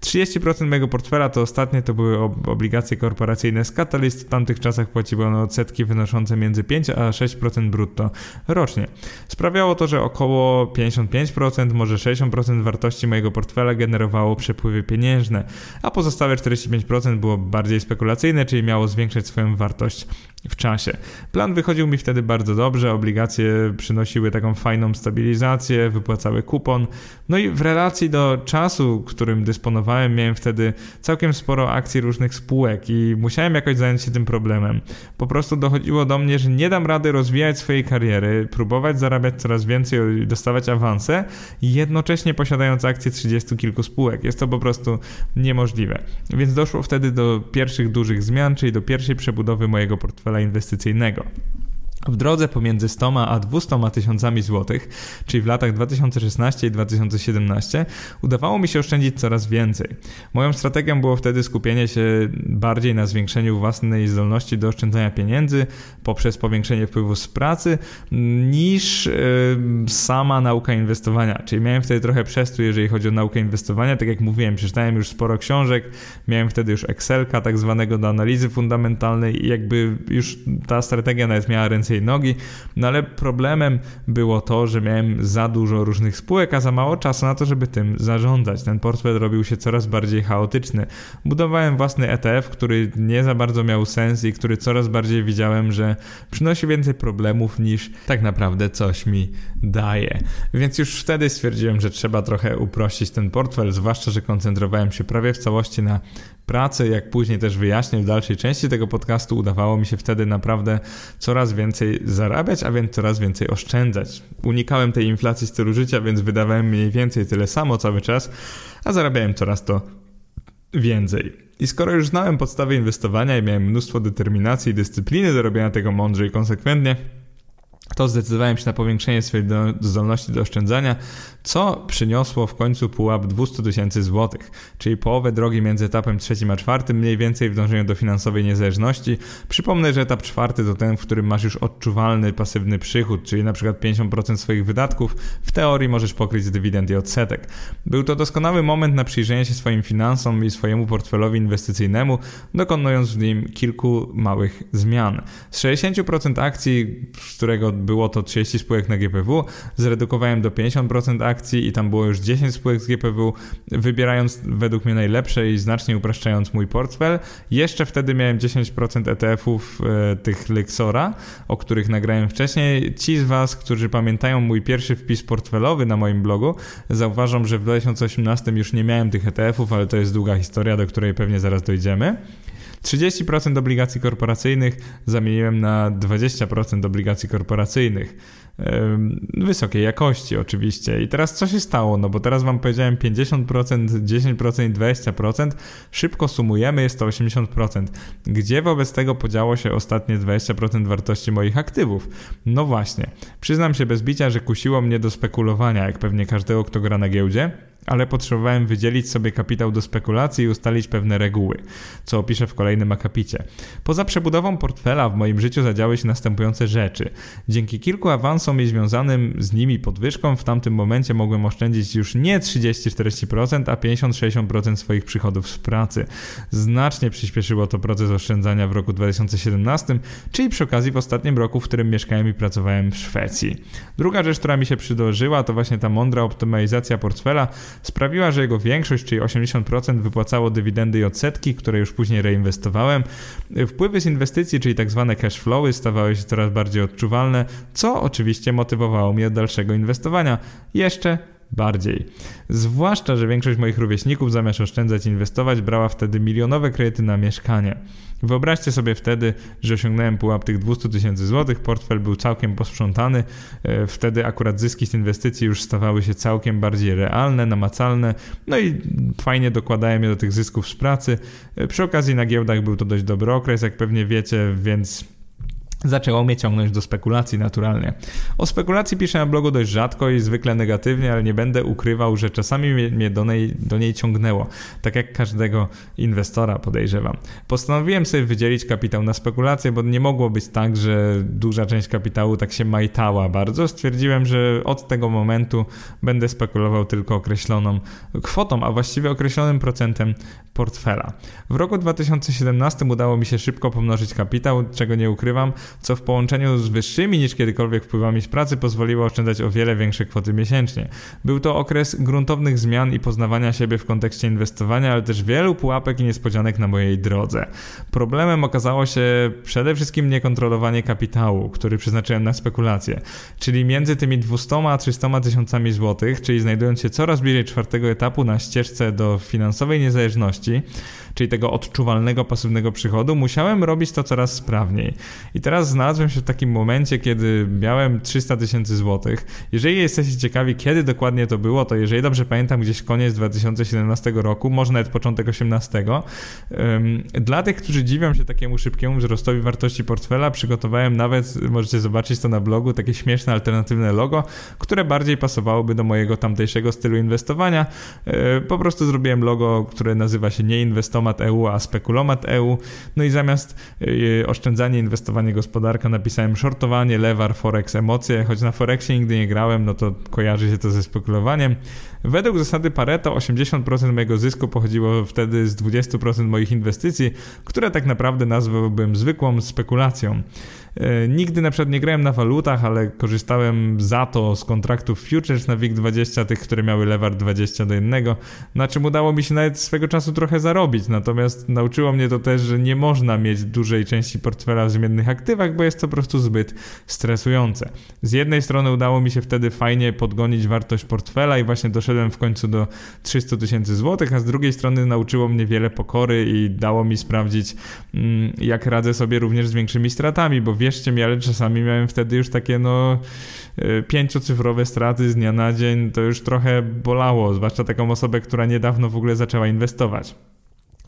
30% mojego portfela to ostatnie to były obligacje korporacyjne z Catalyst. W tamtych czasach płaciły one odsetki wynoszące między 5 a 6% brutto rocznie. Sprawiało to, że około 55%, może 60% wartości mojego portfela generowało przepływy pieniężne, a pozostałe 45% było bardziej spekulacyjne, czyli miało zwiększać swoją wartość w czasie. Plan wychodził mi wtedy bardzo dobrze, obligacje przynosiły taką fajną stabilizację, wypłacały kupon. No i w relacji do czasu, którym dysponowałem, miałem wtedy całkiem sporo akcji różnych spółek i musiałem jakoś zająć się tym problemem. Po prostu dochodziło do mnie, że nie dam rady rozwijać swojej kariery, próbować zarabiać coraz więcej dostawać awanse, jednocześnie posiadając akcje 30 kilku spółek. Jest to po prostu niemożliwe. Więc doszło wtedy do pierwszych dużych zmian, czyli do pierwszej przebudowy mojego portfela inwestycyjnego. W drodze pomiędzy 100 a 200 tysiącami złotych, czyli w latach 2016 i 2017, udawało mi się oszczędzić coraz więcej. Moją strategią było wtedy skupienie się bardziej na zwiększeniu własnej zdolności do oszczędzania pieniędzy poprzez powiększenie wpływu z pracy niż sama nauka inwestowania. Czyli miałem wtedy trochę przestój, jeżeli chodzi o naukę inwestowania. Tak jak mówiłem, przeczytałem już sporo książek, miałem wtedy już Excelka tak zwanego do analizy fundamentalnej i jakby już ta strategia nawet miała ręce i nogi, no ale problemem było to, że miałem za dużo różnych spółek, a za mało czasu na to, żeby tym zarządzać. Ten portfel robił się coraz bardziej chaotyczny. Budowałem własny ETF, który nie za bardzo miał sens i który coraz bardziej widziałem, że przynosi więcej problemów niż tak naprawdę coś mi daje. Więc już wtedy stwierdziłem, że trzeba trochę uprościć ten portfel, zwłaszcza, że koncentrowałem się prawie w całości na pracy, jak później też wyjaśnię w dalszej części tego podcastu, udawało mi się wtedy naprawdę coraz więcej zarabiać, a więc coraz więcej oszczędzać. Unikałem tej inflacji stylu życia, więc wydawałem mniej więcej tyle samo cały czas, a zarabiałem coraz to więcej. I skoro już znałem podstawy inwestowania i miałem mnóstwo determinacji i dyscypliny do robienia tego mądrze i konsekwentnie, to zdecydowałem się na powiększenie swojej zdolności do oszczędzania, co przyniosło w końcu pułap 200 tysięcy złotych, czyli połowę drogi między etapem trzecim a czwartym, mniej więcej w dążeniu do finansowej niezależności. Przypomnę, że etap czwarty to ten, w którym masz już odczuwalny pasywny przychód, czyli na przykład 50% swoich wydatków w teorii możesz pokryć z dywidend i odsetek. Był to doskonały moment na przyjrzenie się swoim finansom i swojemu portfelowi inwestycyjnemu, dokonując w nim kilku małych zmian. Z 60% akcji, z którego było to 30 spółek na GPW, zredukowałem do 50% akcji i tam było już 10 spółek z GPW, wybierając według mnie najlepsze i znacznie upraszczając mój portfel. Jeszcze wtedy miałem 10% ETF-ów e, tych Lexora, o których nagrałem wcześniej. Ci z Was, którzy pamiętają mój pierwszy wpis portfelowy na moim blogu, zauważą, że w 2018 już nie miałem tych ETF-ów, ale to jest długa historia, do której pewnie zaraz dojdziemy. 30% obligacji korporacyjnych zamieniłem na 20% obligacji korporacyjnych. Wysokiej jakości oczywiście. I teraz co się stało? No bo teraz wam powiedziałem 50%, 10% i 20%. Szybko sumujemy, jest to 80%. Gdzie wobec tego podziało się ostatnie 20% wartości moich aktywów? No właśnie. Przyznam się bez bicia, że kusiło mnie do spekulowania, jak pewnie każdego, kto gra na giełdzie ale potrzebowałem wydzielić sobie kapitał do spekulacji i ustalić pewne reguły, co opiszę w kolejnym akapicie. Poza przebudową portfela w moim życiu zadziały się następujące rzeczy. Dzięki kilku awansom i związanym z nimi podwyżkom w tamtym momencie mogłem oszczędzić już nie 30-40%, a 50-60% swoich przychodów z pracy. Znacznie przyspieszyło to proces oszczędzania w roku 2017, czyli przy okazji w ostatnim roku, w którym mieszkałem i pracowałem w Szwecji. Druga rzecz, która mi się przydarzyła, to właśnie ta mądra optymalizacja portfela, sprawiła, że jego większość, czyli 80% wypłacało dywidendy i odsetki, które już później reinwestowałem. Wpływy z inwestycji, czyli tak zwane cash flowy stawały się coraz bardziej odczuwalne, co oczywiście motywowało mnie do dalszego inwestowania. Jeszcze bardziej. Zwłaszcza, że większość moich rówieśników zamiast oszczędzać i inwestować brała wtedy milionowe kredyty na mieszkanie. Wyobraźcie sobie wtedy, że osiągnąłem pułap tych 200 tysięcy złotych, portfel był całkiem posprzątany, e, wtedy akurat zyski z inwestycji już stawały się całkiem bardziej realne, namacalne, no i fajnie dokładałem je do tych zysków z pracy. E, przy okazji na giełdach był to dość dobry okres, jak pewnie wiecie, więc zaczęło mnie ciągnąć do spekulacji naturalnie. O spekulacji piszę na blogu dość rzadko i zwykle negatywnie, ale nie będę ukrywał, że czasami mnie do niej, do niej ciągnęło, tak jak każdego inwestora podejrzewam. Postanowiłem sobie wydzielić kapitał na spekulacje, bo nie mogło być tak, że duża część kapitału tak się majtała bardzo. Stwierdziłem, że od tego momentu będę spekulował tylko określoną kwotą, a właściwie określonym procentem portfela. W roku 2017 udało mi się szybko pomnożyć kapitał, czego nie ukrywam, co w połączeniu z wyższymi niż kiedykolwiek wpływami z pracy pozwoliło oszczędzać o wiele większe kwoty miesięcznie. Był to okres gruntownych zmian i poznawania siebie w kontekście inwestowania, ale też wielu pułapek i niespodzianek na mojej drodze. Problemem okazało się przede wszystkim niekontrolowanie kapitału, który przeznaczyłem na spekulacje, czyli między tymi 200 a 300 tysiącami złotych, czyli znajdując się coraz bliżej czwartego etapu na ścieżce do finansowej niezależności, czyli tego odczuwalnego pasywnego przychodu, musiałem robić to coraz sprawniej. I teraz znalazłem się w takim momencie, kiedy miałem 300 tysięcy złotych. Jeżeli jesteście ciekawi, kiedy dokładnie to było, to jeżeli dobrze pamiętam, gdzieś koniec 2017 roku, może nawet początek 2018. Dla tych, którzy dziwią się takiemu szybkiemu wzrostowi wartości portfela, przygotowałem nawet, możecie zobaczyć to na blogu, takie śmieszne alternatywne logo, które bardziej pasowałoby do mojego tamtejszego stylu inwestowania. E, po prostu zrobiłem logo, które nazywa się nie Spekulomat EU, a Spekulomat EU. No i zamiast yy, oszczędzanie, inwestowanie, gospodarka napisałem shortowanie, lewar, forex, emocje. Choć na forexie nigdy nie grałem, no to kojarzy się to ze spekulowaniem. Według zasady Pareto 80% mojego zysku pochodziło wtedy z 20% moich inwestycji, które tak naprawdę nazwałbym zwykłą spekulacją. E, nigdy na przykład nie grałem na walutach, ale korzystałem za to z kontraktów futures na WIG20, tych, które miały lewar 20 do 1, na czym udało mi się nawet swego czasu trochę zarobić. Natomiast nauczyło mnie to też, że nie można mieć dużej części portfela w zmiennych aktywach, bo jest to po prostu zbyt stresujące. Z jednej strony udało mi się wtedy fajnie podgonić wartość portfela i właśnie doszedłem w końcu do 300 tysięcy złotych, a z drugiej strony nauczyło mnie wiele pokory i dało mi sprawdzić, mm, jak radzę sobie również z większymi stratami, bo wierzcie mi, ale czasami miałem wtedy już takie no e, pięciocyfrowe straty z dnia na dzień, to już trochę bolało, zwłaszcza taką osobę, która niedawno w ogóle zaczęła inwestować.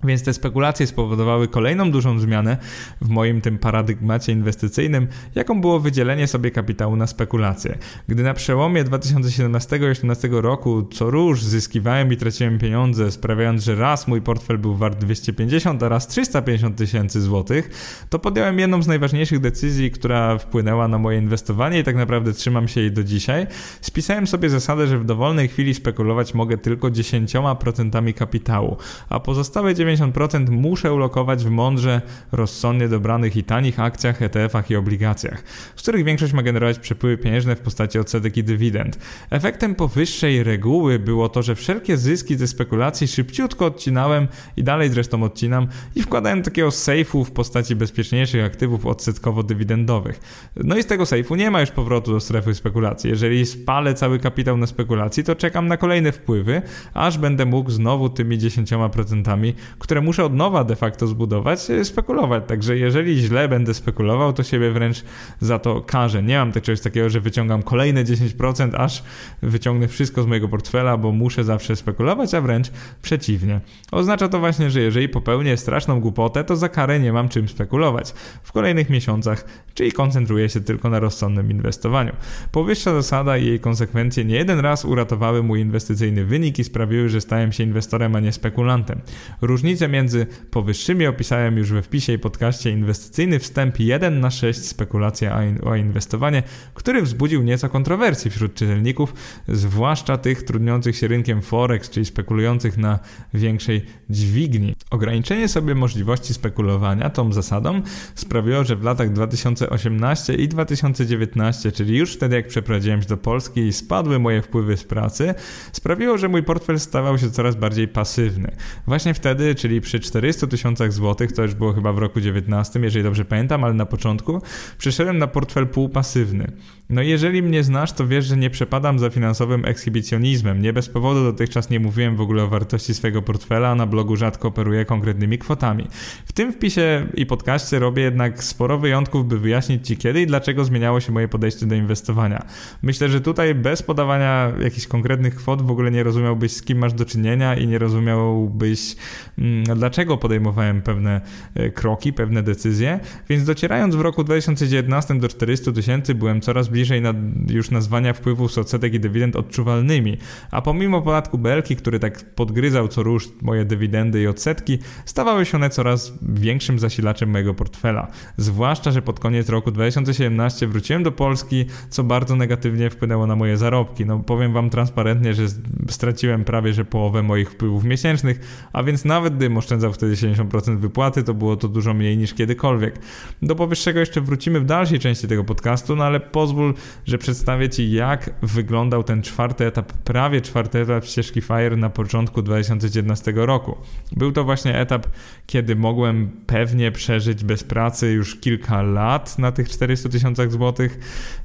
Więc te spekulacje spowodowały kolejną dużą zmianę w moim tym paradygmacie inwestycyjnym, jaką było wydzielenie sobie kapitału na spekulacje. Gdy na przełomie 2017 i 2018 roku co róż zyskiwałem i traciłem pieniądze, sprawiając, że raz mój portfel był wart 250, a raz 350 tysięcy złotych, to podjąłem jedną z najważniejszych decyzji, która wpłynęła na moje inwestowanie i tak naprawdę trzymam się jej do dzisiaj. Spisałem sobie zasadę, że w dowolnej chwili spekulować mogę tylko 10% kapitału, a pozostałe 90 90% muszę ulokować w mądrze, rozsądnie dobranych i tanich akcjach, ETF-ach i obligacjach, z których większość ma generować przepływy pieniężne w postaci odsetek i dywidend. Efektem powyższej reguły było to, że wszelkie zyski ze spekulacji szybciutko odcinałem i dalej zresztą odcinam i wkładałem takiego sejfu w postaci bezpieczniejszych aktywów odsetkowo-dywidendowych. No i z tego sejfu nie ma już powrotu do strefy spekulacji. Jeżeli spalę cały kapitał na spekulacji, to czekam na kolejne wpływy, aż będę mógł znowu tymi 10%, które muszę od nowa de facto zbudować, e, spekulować. Także jeżeli źle będę spekulował, to siebie wręcz za to karzę. Nie mam czegoś takiego, że wyciągam kolejne 10%, aż wyciągnę wszystko z mojego portfela, bo muszę zawsze spekulować, a wręcz przeciwnie. Oznacza to właśnie, że jeżeli popełnię straszną głupotę, to za karę nie mam czym spekulować w kolejnych miesiącach, czyli koncentruję się tylko na rozsądnym inwestowaniu. Powyższa zasada i jej konsekwencje nie jeden raz uratowały mój inwestycyjny wynik i sprawiły, że stałem się inwestorem, a nie spekulantem. Różnie Między powyższymi opisałem już we wpisie i podcaście inwestycyjny wstęp 1 na 6 spekulacja o inwestowanie, który wzbudził nieco kontrowersji wśród czytelników, zwłaszcza tych trudniących się rynkiem forex, czyli spekulujących na większej dźwigni. Ograniczenie sobie możliwości spekulowania tą zasadą sprawiło, że w latach 2018 i 2019, czyli już wtedy jak przeprowadziłem się do Polski i spadły moje wpływy z pracy, sprawiło, że mój portfel stawał się coraz bardziej pasywny. Właśnie wtedy, czyli przy 400 tysiącach złotych, to już było chyba w roku 19, jeżeli dobrze pamiętam, ale na początku, przeszedłem na portfel półpasywny. No jeżeli mnie znasz, to wiesz, że nie przepadam za finansowym ekshibicjonizmem. Nie bez powodu dotychczas nie mówiłem w ogóle o wartości swojego portfela, a na blogu rzadko operuję konkretnymi kwotami. W tym wpisie i podcaście robię jednak sporo wyjątków, by wyjaśnić Ci kiedy i dlaczego zmieniało się moje podejście do inwestowania. Myślę, że tutaj bez podawania jakichś konkretnych kwot w ogóle nie rozumiałbyś z kim masz do czynienia i nie rozumiałbyś dlaczego podejmowałem pewne e, kroki, pewne decyzje, więc docierając w roku 2019 do 400 tysięcy byłem coraz bliżej nad, już nazwania wpływów z odsetek i dywidend odczuwalnymi, a pomimo podatku Belki, który tak podgryzał co rusz moje dywidendy i odsetki, stawały się one coraz większym zasilaczem mojego portfela. Zwłaszcza, że pod koniec roku 2017 wróciłem do Polski, co bardzo negatywnie wpłynęło na moje zarobki. No powiem wam transparentnie, że straciłem prawie że połowę moich wpływów miesięcznych, a więc nawet gdybym oszczędzał wtedy 70% wypłaty, to było to dużo mniej niż kiedykolwiek. Do powyższego jeszcze wrócimy w dalszej części tego podcastu, no ale pozwól, że przedstawię Ci jak wyglądał ten czwarty etap, prawie czwarty etap ścieżki FIRE na początku 2019 roku. Był to właśnie etap, kiedy mogłem pewnie przeżyć bez pracy już kilka lat na tych 400 tysiącach złotych.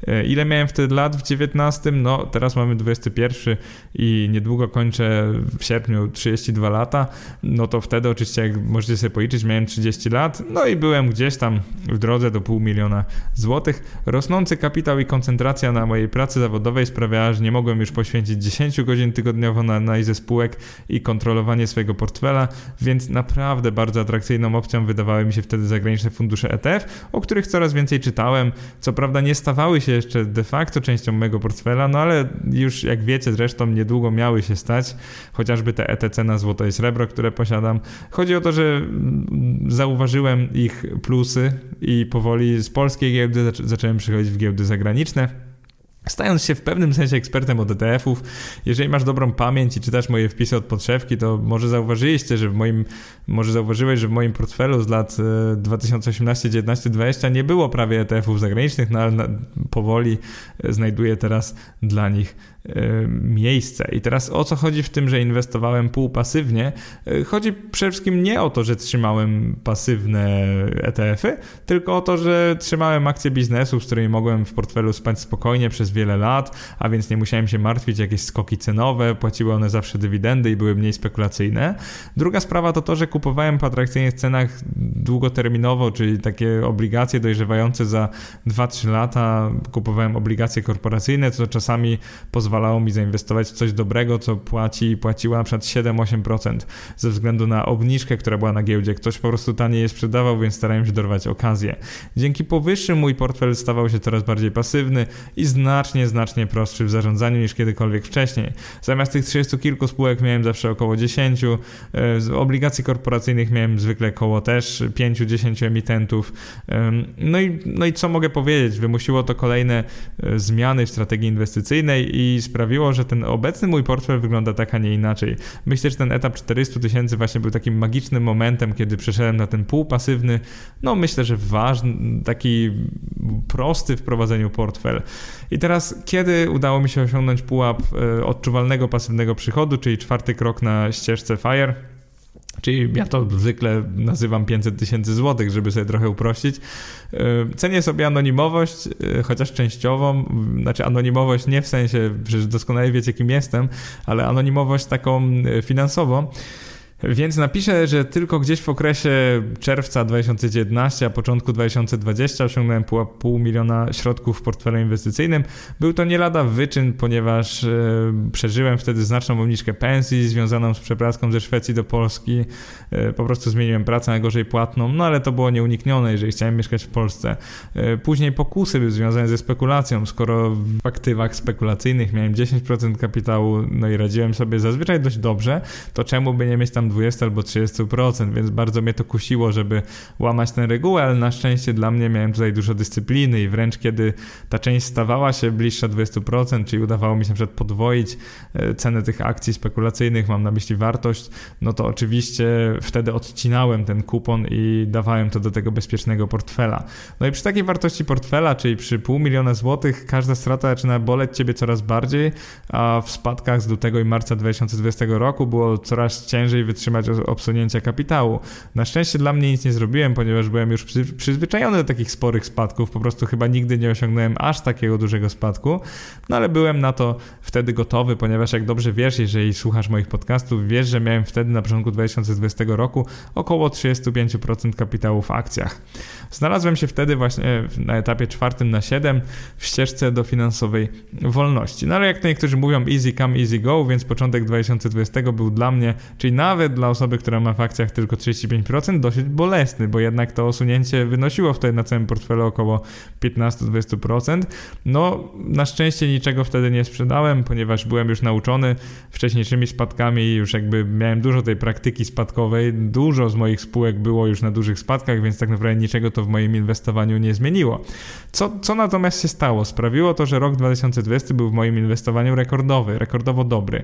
E, ile miałem wtedy lat w 19? No teraz mamy 21 i niedługo kończę w sierpniu 32 lata. No to wtedy oczywiście, jak możecie sobie policzyć, miałem 30 lat, no i byłem gdzieś tam w drodze do pół miliona złotych. Rosnący kapitał i koncentracja na mojej pracy zawodowej sprawiała, że nie mogłem już poświęcić 10 godzin tygodniowo na analizę spółek i kontrolowanie swojego portfela, więc naprawdę bardzo atrakcyjną opcją wydawały mi się wtedy zagraniczne fundusze ETF, o których coraz więcej czytałem. Co prawda nie stawały się jeszcze de facto częścią mojego portfela, no ale już jak wiecie zresztą niedługo miały się stać, chociażby te ETC na złoto i srebro, które posiadam. Chodzi o to, że zauważyłem ich plusy i powoli z polskiej giełdy zacząłem przychodzić w giełdy zagraniczne. Stając się w pewnym sensie ekspertem od ETF-ów, jeżeli masz dobrą pamięć i czytasz moje wpisy od podszewki, to może zauważyliście, że w moim, może zauważyłeś, że w moim portfelu z lat 2018, 19, 20 nie było prawie ETF-ów zagranicznych, no ale powoli znajduję teraz dla nich E, miejsce. I teraz o co chodzi w tym, że inwestowałem półpasywnie? E, chodzi przede wszystkim nie o to, że trzymałem pasywne ETF-y, tylko o to, że trzymałem akcje biznesu, z którymi mogłem w portfelu spać spokojnie przez wiele lat, a więc nie musiałem się martwić jakieś skoki cenowe, płaciły one zawsze dywidendy i były mniej spekulacyjne. Druga sprawa to to, że kupowałem po atrakcyjnych cenach długoterminowo, czyli takie obligacje dojrzewające za 2-3 lata. Kupowałem obligacje korporacyjne, co czasami pozwalało pozwalało mi zainwestować w coś dobrego, co płaci i płaciła na przykład 7-8% ze względu na obniżkę, która była na giełdzie. Ktoś po prostu taniej je sprzedawał, więc starałem się dorwać okazję. Dzięki powyższym mój portfel stawał się coraz bardziej pasywny i znacznie, znacznie prostszy w zarządzaniu niż kiedykolwiek wcześniej. Zamiast tych 30 kilku spółek miałem zawsze około 10, e, z obligacji korporacyjnych miałem zwykle około też 5-10 emitentów. No i, no i co mogę powiedzieć? Wymusiło to kolejne e, zmiany w strategii inwestycyjnej i sprawiło, że ten obecny mój portfel wygląda tak, a nie inaczej. Myślę, że ten etap 400 tysięcy właśnie był takim magicznym momentem, kiedy przeszedłem na ten półpasywny, no myślę, że ważny, taki prosty w prowadzeniu portfel. I teraz, kiedy udało mi się osiągnąć pułap e, odczuwalnego pasywnego przychodu, czyli czwarty krok na ścieżce FIRE, Czyli ja to zwykle nazywam 500 tysięcy złotych, żeby sobie trochę uprościć. E, cenię sobie anonimowość, e, chociaż częściową, znaczy anonimowość nie w sensie, że doskonale wiecie kim jestem, ale anonimowość taką e, finansową. Więc napiszę, że tylko gdzieś w okresie czerwca 2019, a początku 2020 osiągnąłem pół, pół miliona środków w portfelu inwestycyjnym. Był to nie lada wyczyn, ponieważ e, przeżyłem wtedy znaczną obniżkę pensji związaną z przeprowadzką ze Szwecji do Polski. E, po prostu zmieniłem pracę na gorzej płatną, no ale to było nieuniknione, jeżeli chciałem mieszkać w Polsce. E, później pokusy były związane ze spekulacją. Skoro w aktywach spekulacyjnych miałem 10% kapitału, no i radziłem sobie zazwyczaj dość dobrze, to czemu by nie mieć tam 20 albo 30%, więc bardzo mnie to kusiło, żeby łamać tę regułę, ale na szczęście dla mnie miałem tutaj dużo dyscypliny i wręcz kiedy ta część stawała się bliższa 20%, czyli udawało mi się na przykład podwoić e, cenę tych akcji spekulacyjnych, mam na myśli wartość, no to oczywiście wtedy odcinałem ten kupon i dawałem to do tego bezpiecznego portfela. No i przy takiej wartości portfela, czyli przy pół miliona złotych, każda strata zaczyna boleć ciebie coraz bardziej, a w spadkach z lutego i marca 2020 roku było coraz ciężej wytrzymać obsunięcia kapitału. Na szczęście dla mnie nic nie zrobiłem, ponieważ byłem już przyzwyczajony do takich sporych spadków, po prostu chyba nigdy nie osiągnąłem aż takiego dużego spadku, no ale byłem na to wtedy gotowy, ponieważ jak dobrze wiesz, jeżeli słuchasz moich podcastów, wiesz, że miałem wtedy na początku 2020 roku około 35% kapitału w akcjach. Znalazłem się wtedy właśnie na etapie czwartym na 7 w ścieżce do finansowej wolności. No ale jak to niektórzy mówią, easy come, easy go, więc początek 2020 był dla mnie, czyli nawet dla osoby, która ma w akcjach tylko 35%, dosyć bolesny, bo jednak to osunięcie wynosiło wtedy na całym portfelu około 15-20%. No, na szczęście niczego wtedy nie sprzedałem, ponieważ byłem już nauczony wcześniejszymi spadkami i już jakby miałem dużo tej praktyki spadkowej. Dużo z moich spółek było już na dużych spadkach, więc tak naprawdę niczego to w moim inwestowaniu nie zmieniło. Co, co natomiast się stało? Sprawiło to, że rok 2020 był w moim inwestowaniu rekordowy, rekordowo dobry.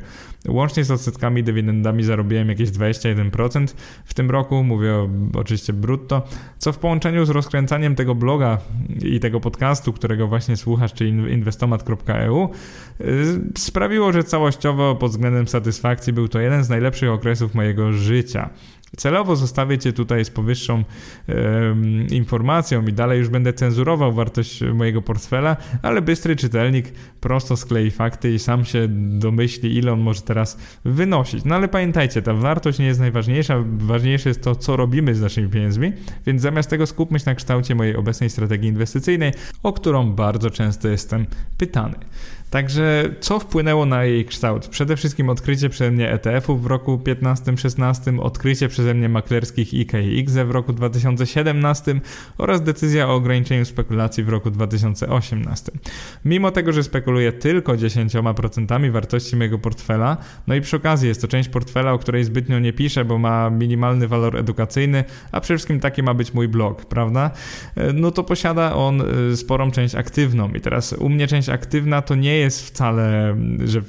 Łącznie z odsetkami dywidendami zarobiłem jakieś 21% w tym roku, mówię oczywiście brutto, co w połączeniu z rozkręcaniem tego bloga i tego podcastu, którego właśnie słuchasz, czyli inwestomat.eu, y, sprawiło, że całościowo pod względem satysfakcji był to jeden z najlepszych okresów mojego życia. Celowo zostawię Cię tutaj z powyższą um, informacją i dalej już będę cenzurował wartość mojego portfela, ale bystry czytelnik prosto sklei fakty i sam się domyśli, ile on może teraz wynosić. No ale pamiętajcie, ta wartość nie jest najważniejsza, ważniejsze jest to, co robimy z naszymi pieniędzmi, więc zamiast tego skupmy się na kształcie mojej obecnej strategii inwestycyjnej, o którą bardzo często jestem pytany. Także co wpłynęło na jej kształt? Przede wszystkim odkrycie przeze mnie ETF-ów w roku 15-16, odkrycie przeze mnie maklerskich IK w roku 2017 oraz decyzja o ograniczeniu spekulacji w roku 2018. Mimo tego, że spekuluję tylko 10% wartości mojego portfela, no i przy okazji jest to część portfela, o której zbytnio nie piszę, bo ma minimalny walor edukacyjny, a przede wszystkim taki ma być mój blog, prawda? No to posiada on y, sporą część aktywną i teraz u mnie część aktywna to nie jest wcale, że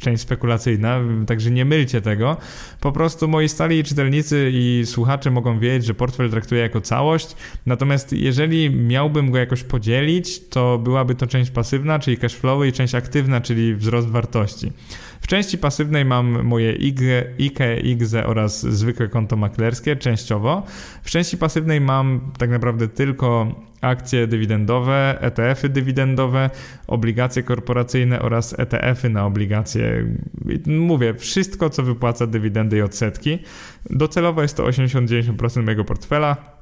część spekulacyjna, także nie mylcie tego. Po prostu moi stali czytelnicy i słuchacze mogą wiedzieć, że portfel traktuję jako całość, natomiast jeżeli miałbym go jakoś podzielić, to byłaby to część pasywna, czyli cashflowy i część aktywna, czyli wzrost wartości. W części pasywnej mam moje IKE, IGZE oraz zwykłe konto maklerskie częściowo. W części pasywnej mam tak naprawdę tylko akcje dywidendowe, ETF-y dywidendowe, obligacje korporacyjne oraz ETF-y na obligacje. Mówię, wszystko co wypłaca dywidendy i odsetki. Docelowo jest to 80-90% mojego portfela.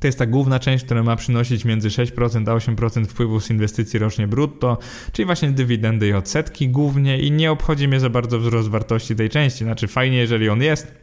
To jest ta główna część, która ma przynosić między 6% a 8% wpływu z inwestycji rocznie brutto, czyli właśnie dywidendy i odsetki głównie i nie obchodzi mnie za bardzo wzrost wartości tej części. Znaczy fajnie, jeżeli on jest,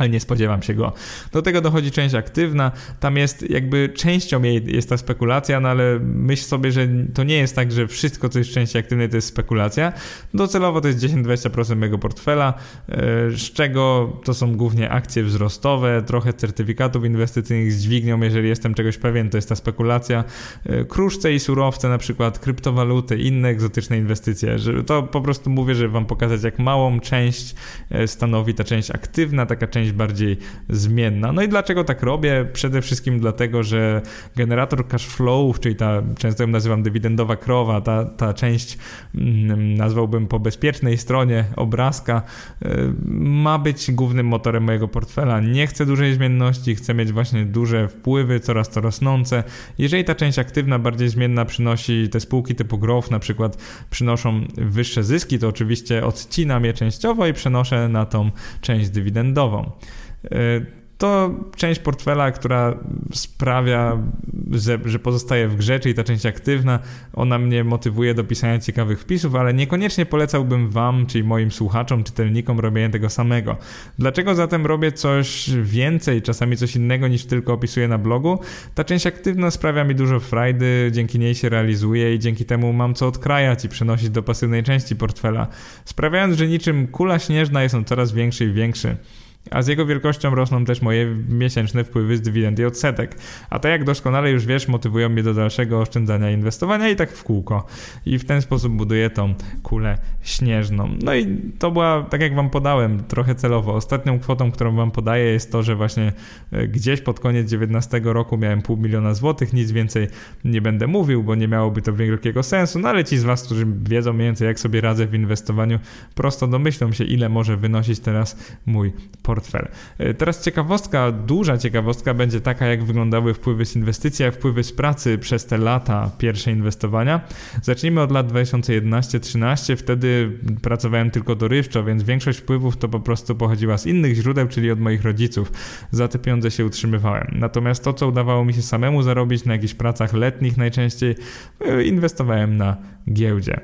ale nie spodziewam się go. Do tego dochodzi część aktywna, tam jest jakby częścią jej jest ta spekulacja, no ale myśl sobie, że to nie jest tak, że wszystko, co jest w części aktywnej, to jest spekulacja. Docelowo to jest 10-20% mojego portfela, e, z czego to są głównie akcje wzrostowe, trochę certyfikatów inwestycyjnych z dźwignią, jeżeli jestem czegoś pewien, to jest ta spekulacja. E, kruszce i surowce, na przykład kryptowaluty, inne egzotyczne inwestycje. To po prostu mówię, żeby wam pokazać, jak małą część e, stanowi ta część aktywna, taka część część bardziej zmienna. No i dlaczego tak robię? Przede wszystkim dlatego, że generator cash flow, czyli ta, często ją nazywam dywidendowa krowa, ta, ta część mm, nazwałbym po bezpiecznej stronie obrazka, y, ma być głównym motorem mojego portfela. Nie chcę dużej zmienności, chcę mieć właśnie duże wpływy, coraz to rosnące. Jeżeli ta część aktywna, bardziej zmienna przynosi te spółki typu growth na przykład przynoszą wyższe zyski, to oczywiście odcinam je częściowo i przenoszę na tą część dywidendową. E, to część portfela, która sprawia, że, że pozostaje w grze, czyli ta część aktywna, ona mnie motywuje do pisania ciekawych wpisów, ale niekoniecznie polecałbym Wam, czyli moim słuchaczom, czytelnikom robienie tego samego. Dlaczego zatem robię coś więcej, czasami coś innego niż tylko opisuję na blogu? Ta część aktywna sprawia mi dużo frajdy, dzięki niej się realizuję i dzięki temu mam co odkrajać i przenosić do pasywnej części portfela, sprawiając, że niczym kula śnieżna jest on coraz większy i większy. A z jego wielkością rosną też moje miesięczne wpływy z dywidend i odsetek. A to jak doskonale już wiesz, motywują mnie do dalszego oszczędzania inwestowania i tak w kółko. I w ten sposób buduję tą kulę śnieżną. No i to była, tak jak wam podałem, trochę celowo. Ostatnią kwotą, którą wam podaję jest to, że właśnie e, gdzieś pod koniec 19 roku miałem pół miliona złotych, nic więcej nie będę mówił, bo nie miałoby to wielkiego sensu, no ale ci z was, którzy wiedzą mniej więcej jak sobie radzę w inwestowaniu, prosto domyślą się ile może wynosić teraz mój portfel. E, teraz ciekawostka, duża ciekawostka będzie taka, jak wyglądały wpływy z inwestycji, wpływy z pracy przez te lata pierwsze inwestowania. Zacznijmy od lat 2011-13, wtedy pracowałem tylko dorywczo, więc większość wpływów to po prostu pochodziła z innych źródeł, czyli od moich rodziców. Za te pieniądze się utrzymywałem. Natomiast to, co udawało mi się samemu zarobić na jakichś pracach letnich najczęściej, e, inwestowałem na giełdzie.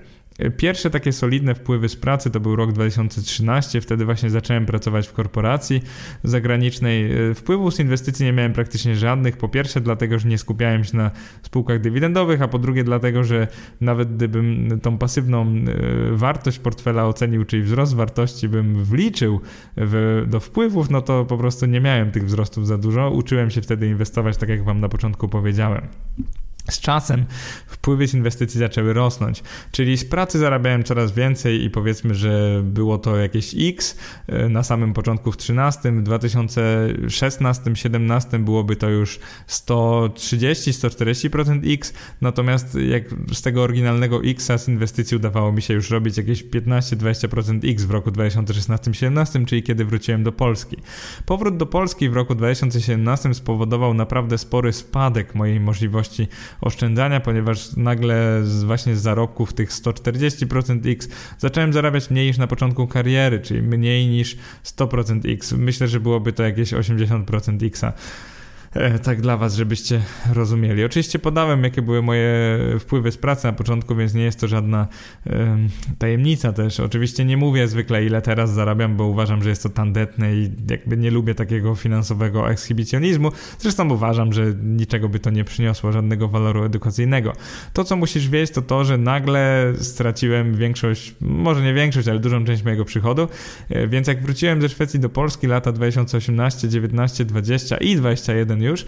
Pierwsze takie solidne wpływy z pracy to był rok 2013, wtedy właśnie zacząłem pracować w korporacji zagranicznej. Wpływów z inwestycji nie miałem praktycznie żadnych. Po pierwsze, dlatego, że nie skupiałem się na spółkach dywidendowych, a po drugie, dlatego, że nawet gdybym tą pasywną e, wartość portfela ocenił, czyli wzrost wartości bym wliczył w, do wpływów, no to po prostu nie miałem tych wzrostów za dużo. Uczyłem się wtedy inwestować, tak jak Wam na początku powiedziałem. Z czasem wpływy z inwestycji zaczęły rosnąć, czyli z pracy zarabiałem coraz więcej i powiedzmy, że było to jakieś X e, na samym początku w 13, w 2016, 2017 byłoby to już 130-140% X, natomiast jak z tego oryginalnego X z inwestycji udawało mi się już robić jakieś 15-20% X w roku 2016-2017, czyli kiedy wróciłem do Polski. Powrót do Polski w roku 2017 spowodował naprawdę spory spadek mojej możliwości oszczędzania, ponieważ nagle z, właśnie z zarobków tych 140% X zacząłem zarabiać mniej niż na początku kariery, czyli mniej niż 100% X. Myślę, że byłoby to jakieś 80% Xa. E, tak dla Was, żebyście rozumieli. Oczywiście podałem, jakie były moje wpływy z pracy na początku, więc nie jest to żadna tajemnica też. Oczywiście nie mówię zwykle, ile teraz zarabiam, bo uważam, że jest to tandetne i jakby nie lubię takiego finansowego ekshibicjonizmu. Zresztą uważam, że niczego by to nie przyniosło, żadnego waloru edukacyjnego. To, co musisz wiedzieć, to to, że nagle straciłem większość, może nie większość, ale dużą część mojego przychodu, e, więc jak wróciłem ze Szwecji do Polski lata 2018, 19, 20 i 21 już.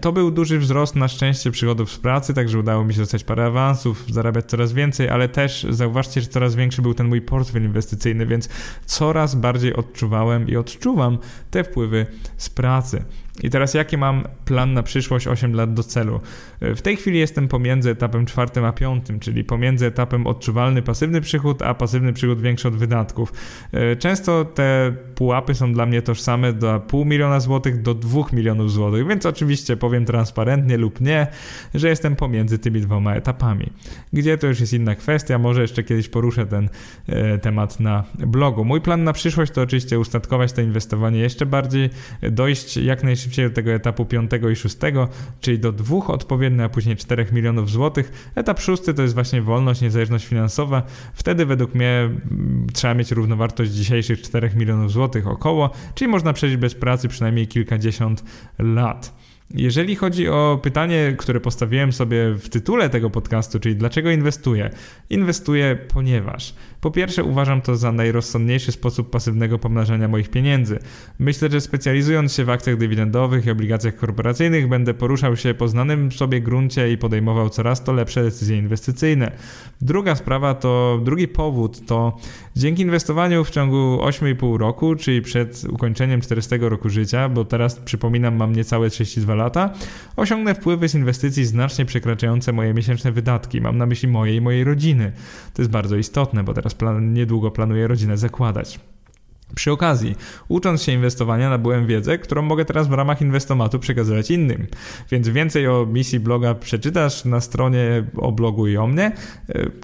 To był duży wzrost na szczęście przychodów z pracy, także udało mi się dostać parę awansów, zarabiać coraz więcej, ale też zauważcie, że coraz większy był ten mój portfel inwestycyjny, więc coraz bardziej odczuwałem i odczuwam te wpływy z pracy. I teraz jaki mam plan na przyszłość 8 lat do celu? W tej chwili jestem pomiędzy etapem czwartym a piątym, czyli pomiędzy etapem odczuwalny pasywny przychód, a pasywny przychód większy od wydatków. Często te pułapy są dla mnie tożsame do pół miliona złotych do dwóch milionów złotych, więc oczywiście powiem transparentnie lub nie, że jestem pomiędzy tymi dwoma etapami. Gdzie to już jest inna kwestia, może jeszcze kiedyś poruszę ten e, temat na blogu. Mój plan na przyszłość to oczywiście ustatkować to inwestowanie jeszcze bardziej, dojść jak najszybciej najszybciej do tego etapu piątego i szóstego, czyli do dwóch odpowiednich, a później 4 milionów złotych. Etap szósty to jest właśnie wolność, niezależność finansowa. Wtedy według mnie mm, trzeba mieć równowartość dzisiejszych 4 milionów złotych około, czyli można przejść bez pracy przynajmniej kilkadziesiąt lat. Jeżeli chodzi o pytanie, które postawiłem sobie w tytule tego podcastu, czyli dlaczego inwestuję? Inwestuję, ponieważ po pierwsze uważam to za najrozsądniejszy sposób pasywnego pomnażania moich pieniędzy. Myślę, że specjalizując się w akcjach dywidendowych i obligacjach korporacyjnych będę poruszał się po znanym sobie gruncie i podejmował coraz to lepsze decyzje inwestycyjne. Druga sprawa to, drugi powód to dzięki inwestowaniu w ciągu 8,5 roku, czyli przed ukończeniem 40 roku życia, bo teraz przypominam mam niecałe 32 lata, osiągnę wpływy z inwestycji znacznie przekraczające moje miesięczne wydatki. Mam na myśli moje i mojej rodziny. To jest bardzo istotne, bo teraz plan, niedługo planuję rodzinę zakładać. Przy okazji, ucząc się inwestowania, nabyłem wiedzę, którą mogę teraz w ramach inwestomatu przekazywać innym. Więc więcej o misji bloga przeczytasz na stronie o blogu i o mnie.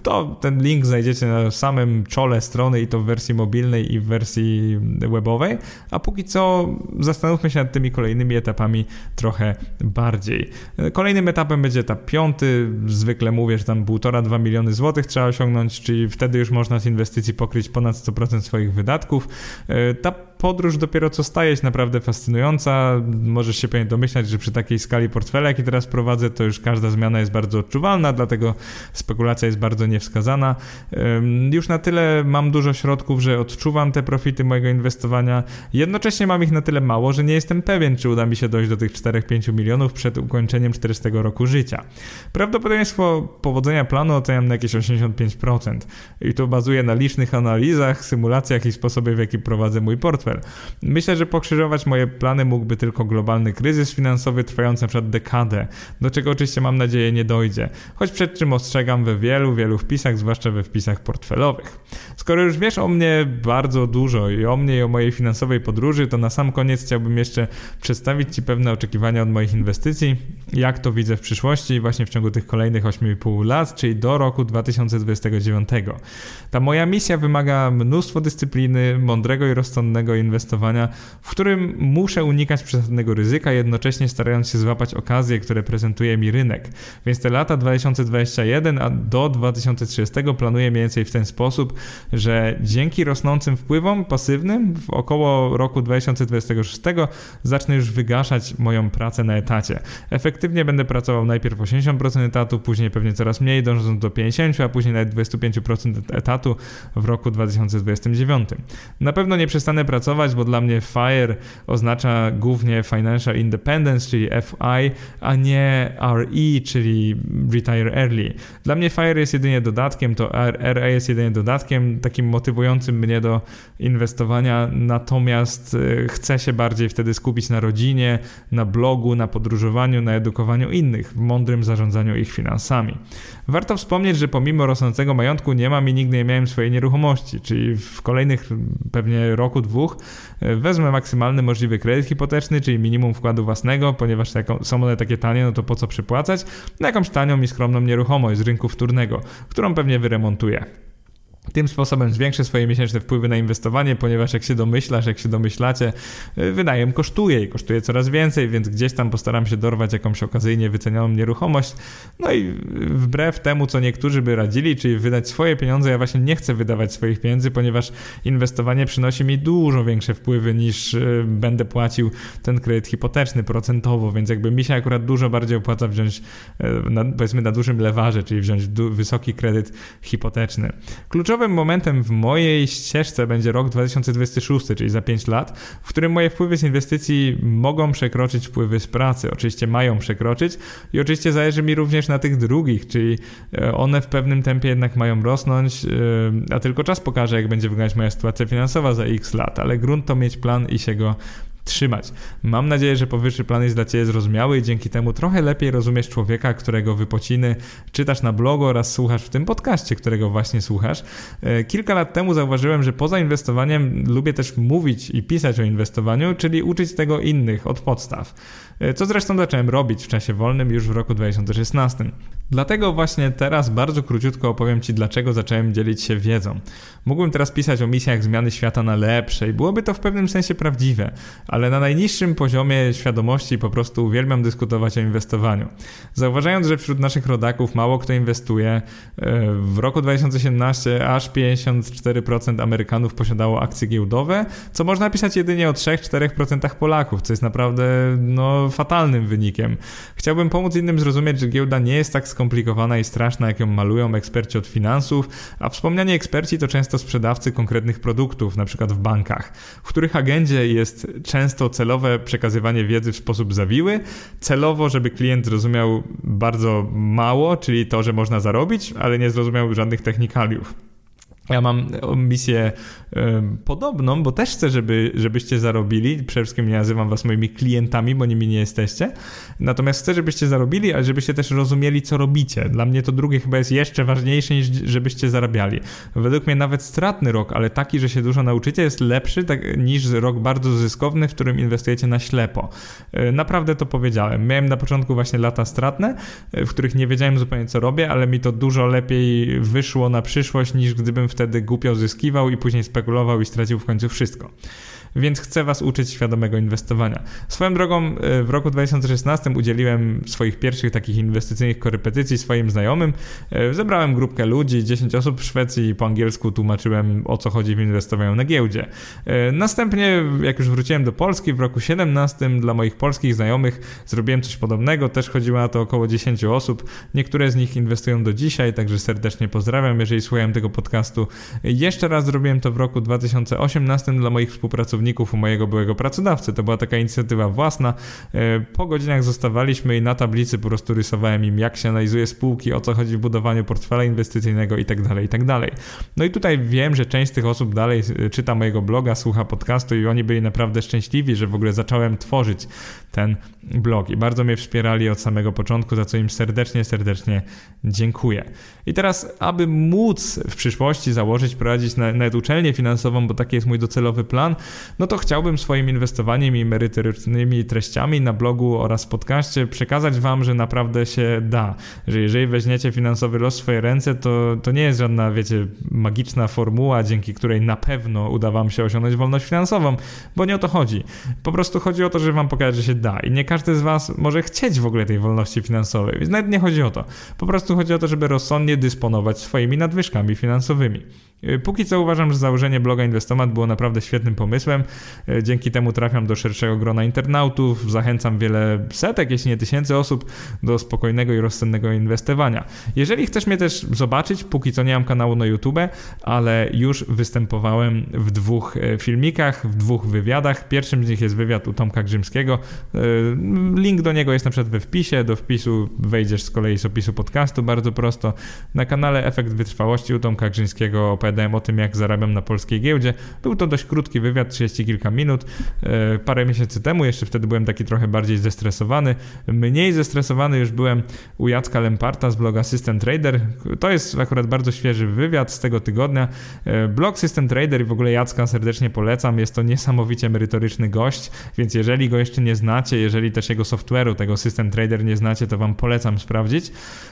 To ten link znajdziecie na samym czole strony i to w wersji mobilnej i w wersji webowej. A póki co zastanówmy się nad tymi kolejnymi etapami trochę bardziej. Kolejnym etapem będzie etap piąty. Zwykle mówię, że tam 1,5-2 miliony złotych trzeba osiągnąć, czyli wtedy już można z inwestycji pokryć ponad 100% swoich wydatków. E, ta podróż dopiero co staje się naprawdę fascynująca. Możesz się pewnie domyślać, że przy takiej skali portfela, jaki teraz prowadzę, to już każda zmiana jest bardzo odczuwalna, dlatego spekulacja jest bardzo niewskazana. Już na tyle mam dużo środków, że odczuwam te profity mojego inwestowania. Jednocześnie mam ich na tyle mało, że nie jestem pewien, czy uda mi się dojść do tych 4-5 milionów przed ukończeniem 40 roku życia. Prawdopodobieństwo powodzenia planu oceniam na jakieś 85% i to bazuje na licznych analizach, symulacjach i sposobie, w jaki prowadzę mój portfel. Myślę, że pokrzyżować moje plany mógłby tylko globalny kryzys finansowy trwający przykład dekadę, do czego oczywiście mam nadzieję nie dojdzie, choć przed czym ostrzegam we wielu, wielu wpisach, zwłaszcza we wpisach portfelowych. Skoro już wiesz o mnie bardzo dużo i o mnie i o mojej finansowej podróży, to na sam koniec chciałbym jeszcze przedstawić Ci pewne oczekiwania od moich inwestycji, jak to widzę w przyszłości właśnie w ciągu tych kolejnych 8,5 lat, czyli do roku 2029. Ta moja misja wymaga mnóstwo dyscypliny, mądrego i rozsądnego inwestowania, w którym muszę unikać przesadnego ryzyka, jednocześnie starając się złapać okazje, które prezentuje mi rynek. Więc te lata 2021 a do 2030 planuję mniej więcej w ten sposób, że dzięki rosnącym wpływom pasywnym w około roku 2026 zacznę już wygaszać moją pracę na etacie. Efektywnie będę pracował najpierw 80% etatu, później pewnie coraz mniej, dążąc do 50%, a później nawet 25% etatu w roku 2029. Na pewno nie przestanę pracować, bo dla mnie FIRE oznacza głównie Financial Independence, czyli FI, a nie RE, czyli Retire Early. Dla mnie FIRE jest jedynie dodatkiem, to RA jest jedynie dodatkiem takim motywującym mnie do inwestowania, natomiast e, chcę się bardziej wtedy skupić na rodzinie, na blogu, na podróżowaniu, na edukowaniu innych, w mądrym zarządzaniu ich finansami. Warto wspomnieć, że pomimo rosnącego majątku nie mam i nigdy nie miałem swojej nieruchomości, czyli w kolejnych pewnie roku, dwóch e, wezmę maksymalny możliwy kredyt hipoteczny, czyli minimum wkładu własnego, ponieważ są one takie tanie, no to po co przypłacać, na jakąś tanią i skromną nieruchomość z rynku wtórnego, którą pewnie wyremontuję. Tym sposobem zwiększę swoje miesięczne wpływy na inwestowanie, ponieważ jak się domyślasz, jak się domyślacie, y, wynajem kosztuje i kosztuje coraz więcej, więc gdzieś tam postaram się dorwać jakąś okazyjnie wycenioną nieruchomość. No i wbrew temu, co niektórzy by radzili, czyli wydać swoje pieniądze, ja właśnie nie chcę wydawać swoich pieniędzy, ponieważ inwestowanie przynosi mi dużo większe wpływy niż y, będę płacił ten kredyt hipoteczny procentowo, więc jakby mi się akurat dużo bardziej opłaca wziąć, y, na, powiedzmy, na dużym lewarze, czyli wziąć wysoki kredyt hipoteczny. Kluczowe Kluczowym momentem w mojej ścieżce będzie rok 2026, czyli za 5 lat, w którym moje wpływy z inwestycji mogą przekroczyć wpływy z pracy. Oczywiście mają przekroczyć i oczywiście zależy mi również na tych drugich, czyli e, one w pewnym tempie jednak mają rosnąć, e, a tylko czas pokaże, jak będzie wyglądać moja sytuacja finansowa za x lat, ale grunt to mieć plan i się go trzymać. Mam nadzieję, że powyższy plan jest dla Ciebie zrozumiały i dzięki temu trochę lepiej rozumiesz człowieka, którego wypociny czytasz na blogu oraz słuchasz w tym podcaście, którego właśnie słuchasz. E, kilka lat temu zauważyłem, że poza inwestowaniem lubię też mówić i pisać o inwestowaniu, czyli uczyć tego innych od podstaw. E, co zresztą zacząłem robić w czasie wolnym już w roku 2016. Dlatego właśnie teraz bardzo króciutko opowiem Ci, dlaczego zacząłem dzielić się wiedzą. Mógłbym teraz pisać o misjach zmiany świata na lepsze i byłoby to w pewnym sensie prawdziwe, ale na najniższym poziomie świadomości po prostu uwielbiam dyskutować o inwestowaniu. Zauważając, że wśród naszych rodaków mało kto inwestuje, e, w roku 2017 aż 54% Amerykanów posiadało akcje giełdowe, co można pisać jedynie o 3-4% Polaków, co jest naprawdę no, fatalnym wynikiem. Chciałbym pomóc innym zrozumieć, że giełda nie jest tak skomplikowana i straszna, jak ją malują eksperci od finansów, a wspomniani eksperci to często sprzedawcy konkretnych produktów, na przykład w bankach, w których agendzie jest często celowe przekazywanie wiedzy w sposób zawiły, celowo, żeby klient zrozumiał bardzo mało, czyli to, że można zarobić, ale nie zrozumiał żadnych technikaliów. Ja mam misję podobną, bo też chcę, żeby, żebyście zarobili. Przede wszystkim nie nazywam was moimi klientami, bo nimi nie jesteście. Natomiast chcę, żebyście zarobili, ale żebyście też rozumieli, co robicie. Dla mnie to drugie chyba jest jeszcze ważniejsze niż żebyście zarabiali. Według mnie nawet stratny rok, ale taki, że się dużo nauczycie, jest lepszy tak, niż rok bardzo zyskowny, w którym inwestujecie na ślepo. E, naprawdę to powiedziałem. Miałem na początku właśnie lata stratne, e, w których nie wiedziałem zupełnie, co robię, ale mi to dużo lepiej wyszło na przyszłość, niż gdybym wtedy głupio zyskiwał i później spekulował i stracił w końcu wszystko. Więc chcę Was uczyć świadomego inwestowania. Swoją drogą w roku 2016 udzieliłem swoich pierwszych takich inwestycyjnych korepetycji swoim znajomym. Zebrałem grupkę ludzi, 10 osób w Szwecji i po angielsku tłumaczyłem o co chodzi w inwestowaniu na giełdzie. Następnie, jak już wróciłem do Polski w roku 17 dla moich polskich znajomych zrobiłem coś podobnego, też chodziło na to około 10 osób. Niektóre z nich inwestują do dzisiaj, także serdecznie pozdrawiam, jeżeli słuchają tego podcastu. Jeszcze raz zrobiłem to w roku 2018 dla moich współpracowników u mojego byłego pracodawcy. To była taka inicjatywa własna. E, po godzinach zostawaliśmy i na tablicy po prostu rysowałem im, jak się analizuje spółki, o co chodzi w budowaniu portfela inwestycyjnego itd., tak itd. Tak no i tutaj wiem, że część z tych osób dalej e, czyta mojego bloga, słucha podcastu i oni byli naprawdę szczęśliwi, że w ogóle zacząłem tworzyć ten blog i bardzo mnie wspierali od samego początku, za co im serdecznie, serdecznie dziękuję. I teraz, aby móc w przyszłości założyć, prowadzić nawet uczelnię finansową, bo taki jest mój docelowy plan, no to chciałbym swoim inwestowaniem i merytorycznymi treściami na blogu oraz podcaście przekazać Wam, że naprawdę się da, że jeżeli weźmiecie finansowy los w swoje ręce, to, to nie jest żadna, wiecie, magiczna formuła, dzięki której na pewno uda Wam się osiągnąć wolność finansową, bo nie o to chodzi. Po prostu chodzi o to, żeby Wam pokazać, że się da i nie każdy z Was może chcieć w ogóle tej wolności finansowej, więc nawet nie chodzi o to. Po prostu chodzi o to, żeby rozsądnie dysponować swoimi nadwyżkami finansowymi. Y, póki co uważam, że założenie bloga Inwestomat było naprawdę świetnym pomysłem. Y, dzięki temu trafiam do szerszego grona internautów, zachęcam wiele setek, jeśli nie tysięcy osób do spokojnego i rozsądnego inwestowania. Jeżeli chcesz mnie też zobaczyć, póki co nie mam kanału na YouTube, ale już występowałem w dwóch y, filmikach, w dwóch wywiadach. Pierwszym z nich jest wywiad u Tomka Grzymskiego. Link do niego jest na przykład we wpisie, do wpisu wejdziesz z kolei z opisu podcastu, bardzo prosto. Na kanale Efekt Wytrwałości u Tomka Grzyńskiego opowiadałem o tym, jak zarabiam na polskiej giełdzie. Był to dość krótki wywiad, 30 kilka minut, e, parę miesięcy temu, jeszcze wtedy byłem taki trochę bardziej zestresowany. Mniej zestresowany już byłem u Jacka Lemparta z bloga System Trader. To jest akurat bardzo świeży wywiad z tego tygodnia. E, blog System Trader i w ogóle Jacka serdecznie polecam. Jest to niesamowicie merytoryczny gość, więc jeżeli go jeszcze nie znacie, jeżeli też jego software'u, tego System Trader nie znacie, to wam polecam sprawdzić.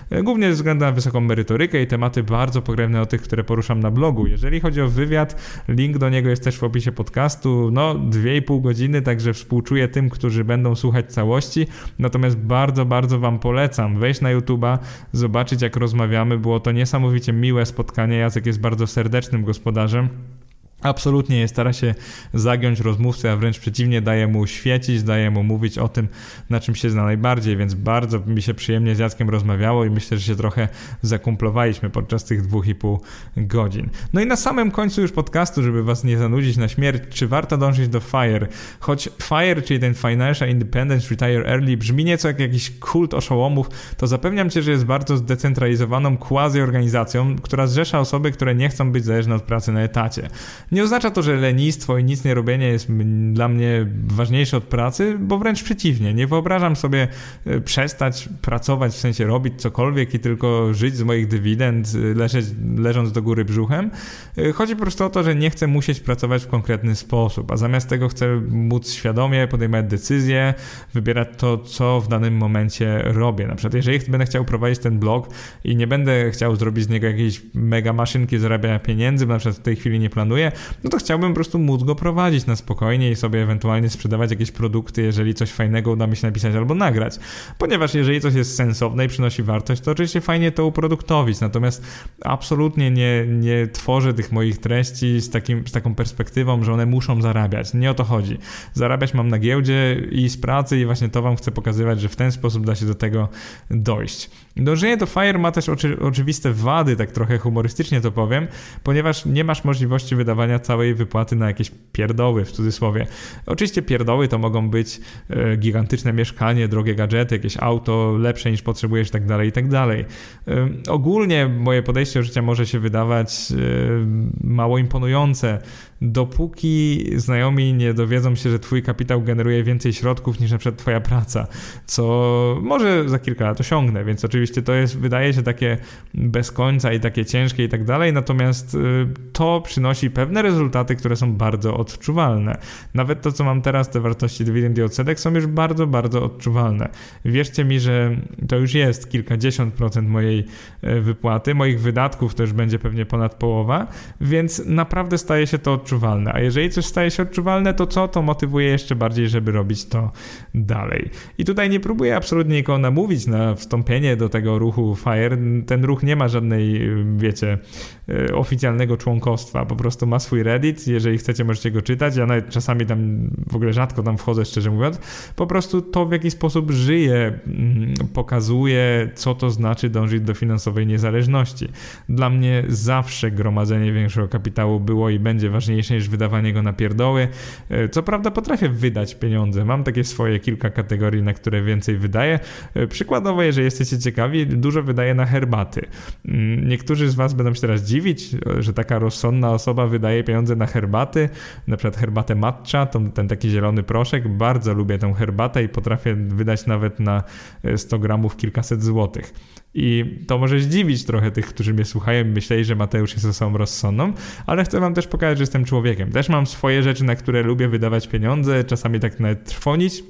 E, głównie ze względu na wysoką merytorykę i tematy bardzo pokrewne o tych, które poruszam na blogu blogu. Jeżeli chodzi o wywiad, link do niego jest też w opisie podcastu. No, 2,5 godziny, także współczuję tym, którzy będą słuchać całości. Natomiast bardzo, bardzo Wam polecam wejść na YouTube'a, zobaczyć jak rozmawiamy. Było to niesamowicie miłe spotkanie. Jacek jest bardzo serdecznym gospodarzem. Absolutnie nie stara się zagiąć rozmówcy, a wręcz przeciwnie, daje mu świecić, daje mu mówić o tym, na czym się zna najbardziej, więc bardzo mi się przyjemnie z Jackiem rozmawiało i myślę, że się trochę zakumplowaliśmy podczas tych dwóch i pół godzin. No i na samym końcu już podcastu, żeby was nie zanudzić na śmierć, czy warto dążyć do FIRE? Choć FIRE, czyli ten Financial Independence Retire Early, brzmi nieco jak jakiś kult oszołomów, to zapewniam cię, że jest bardzo zdecentralizowaną quasi-organizacją, która zrzesza osoby, które nie chcą być zależne od pracy na etacie. Nie oznacza to, że lenistwo i nic nie robienie jest dla mnie ważniejsze od pracy, bo wręcz przeciwnie. Nie wyobrażam sobie e, przestać pracować, w sensie robić cokolwiek i tylko żyć z moich dywidend, e, leżeć, leżąc do góry brzuchem. E, chodzi po prostu o to, że nie chcę musieć pracować w konkretny sposób, a zamiast tego chcę móc świadomie podejmować decyzje, wybierać to, co w danym momencie robię. Na przykład, jeżeli będę chciał prowadzić ten blog i nie będę chciał zrobić z niego jakiejś mega maszynki zarabiania pieniędzy, bo na przykład w tej chwili nie planuję, no to chciałbym po prostu móc go prowadzić na spokojnie i sobie ewentualnie sprzedawać jakieś produkty, jeżeli coś fajnego uda mi się napisać albo nagrać. Ponieważ jeżeli coś jest sensowne i przynosi wartość, to oczywiście fajnie to uproduktowić, natomiast absolutnie nie, nie tworzę tych moich treści z, takim, z taką perspektywą, że one muszą zarabiać. Nie o to chodzi. Zarabiać mam na giełdzie i z pracy i właśnie to wam chcę pokazywać, że w ten sposób da się do tego dojść. Dążenie do FIRE ma też oczy, oczywiste wady, tak trochę humorystycznie to powiem, ponieważ nie masz możliwości wydawania całej wypłaty na jakieś pierdoły, w cudzysłowie. Oczywiście pierdoły to mogą być e, gigantyczne mieszkanie, drogie gadżety, jakieś auto lepsze niż potrzebujesz, tak dalej, i tak dalej. E, ogólnie moje podejście do życia może się wydawać e, mało imponujące, dopóki znajomi nie dowiedzą się, że twój kapitał generuje więcej środków niż na przykład twoja praca, co może za kilka lat osiągnę, więc oczywiście to jest, wydaje się takie bez końca i takie ciężkie i tak dalej, natomiast y, to przynosi pewne rezultaty, które są bardzo odczuwalne. Nawet to, co mam teraz, te wartości dywidend i odsetek są już bardzo, bardzo odczuwalne. Wierzcie mi, że to już jest kilkadziesiąt procent mojej y, wypłaty, moich wydatków już będzie pewnie ponad połowa, więc naprawdę staje się to odczuwalne. A jeżeli coś staje się odczuwalne, to co? To motywuje jeszcze bardziej, żeby robić to dalej. I tutaj nie próbuję absolutnie nikogo namówić na wstąpienie do tego ruchu FIRE. Ten ruch nie ma żadnej, wiecie, e, oficjalnego członkostwa. Po prostu ma swój Reddit. Jeżeli chcecie, możecie go czytać. Ja nawet czasami tam w ogóle rzadko tam wchodzę, szczerze mówiąc. Po prostu to, w jaki sposób żyje, mm, pokazuje, co to znaczy dążyć do finansowej niezależności. Dla mnie zawsze gromadzenie większego kapitału było i będzie ważniejsze niż wydawanie go na pierdoły. E, co prawda potrafię wydać pieniądze. Mam takie swoje kilka kategorii, na które więcej wydaję. E, przykładowo, jeżeli jesteście ciekawi, dużo wydaję na herbaty. Mm, niektórzy z Was będą się teraz dziwić, e, że taka rozsądna osoba wydaje pieniądze na herbaty, na przykład herbatę matcha, ten taki zielony proszek. Bardzo lubię tę herbatę i potrafię wydać nawet na 100 gramów kilkaset złotych. I to może zdziwić trochę tych, którzy mnie słuchają i myśleli, że Mateusz jest osobą rozsądną, ale chcę wam też pokazać, że jestem człowiekiem. Też mam swoje rzeczy, na które lubię wydawać pieniądze, czasami tak nawet trwonić,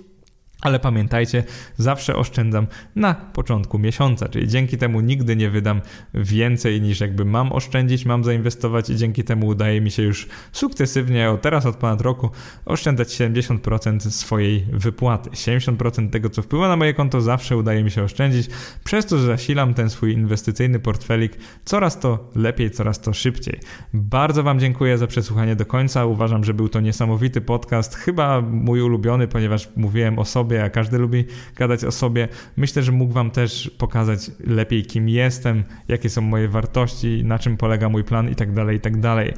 ale pamiętajcie, zawsze oszczędzam na początku miesiąca, czyli dzięki temu nigdy nie wydam więcej niż jakby mam oszczędzić, mam zainwestować i dzięki temu udaje mi się już sukcesywnie, od teraz od ponad roku, oszczędzać 70% swojej wypłaty. 70% tego, co wpływa na moje konto, zawsze udaje mi się oszczędzić, przez to, że zasilam ten swój inwestycyjny portfelik coraz to lepiej, coraz to szybciej. Bardzo Wam dziękuję za przesłuchanie do końca. Uważam, że był to niesamowity podcast, chyba mój ulubiony, ponieważ mówiłem o sobie, sobie, a każdy lubi gadać o sobie. Myślę, że mógł Wam też pokazać lepiej, kim jestem, jakie są moje wartości, na czym polega mój plan i tak dalej, i tak dalej.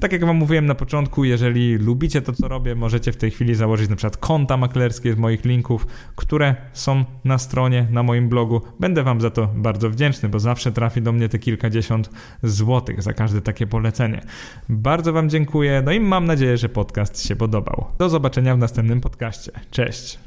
Tak jak Wam mówiłem na początku, jeżeli lubicie to, co robię, możecie w tej chwili założyć na przykład konta maklerskie z moich linków, które są na stronie, na moim blogu. Będę Wam za to bardzo wdzięczny, bo zawsze trafi do mnie te kilkadziesiąt złotych za każde takie polecenie. Bardzo Wam dziękuję, no i mam nadzieję, że podcast się podobał. Do zobaczenia w następnym podcaście. Cześć!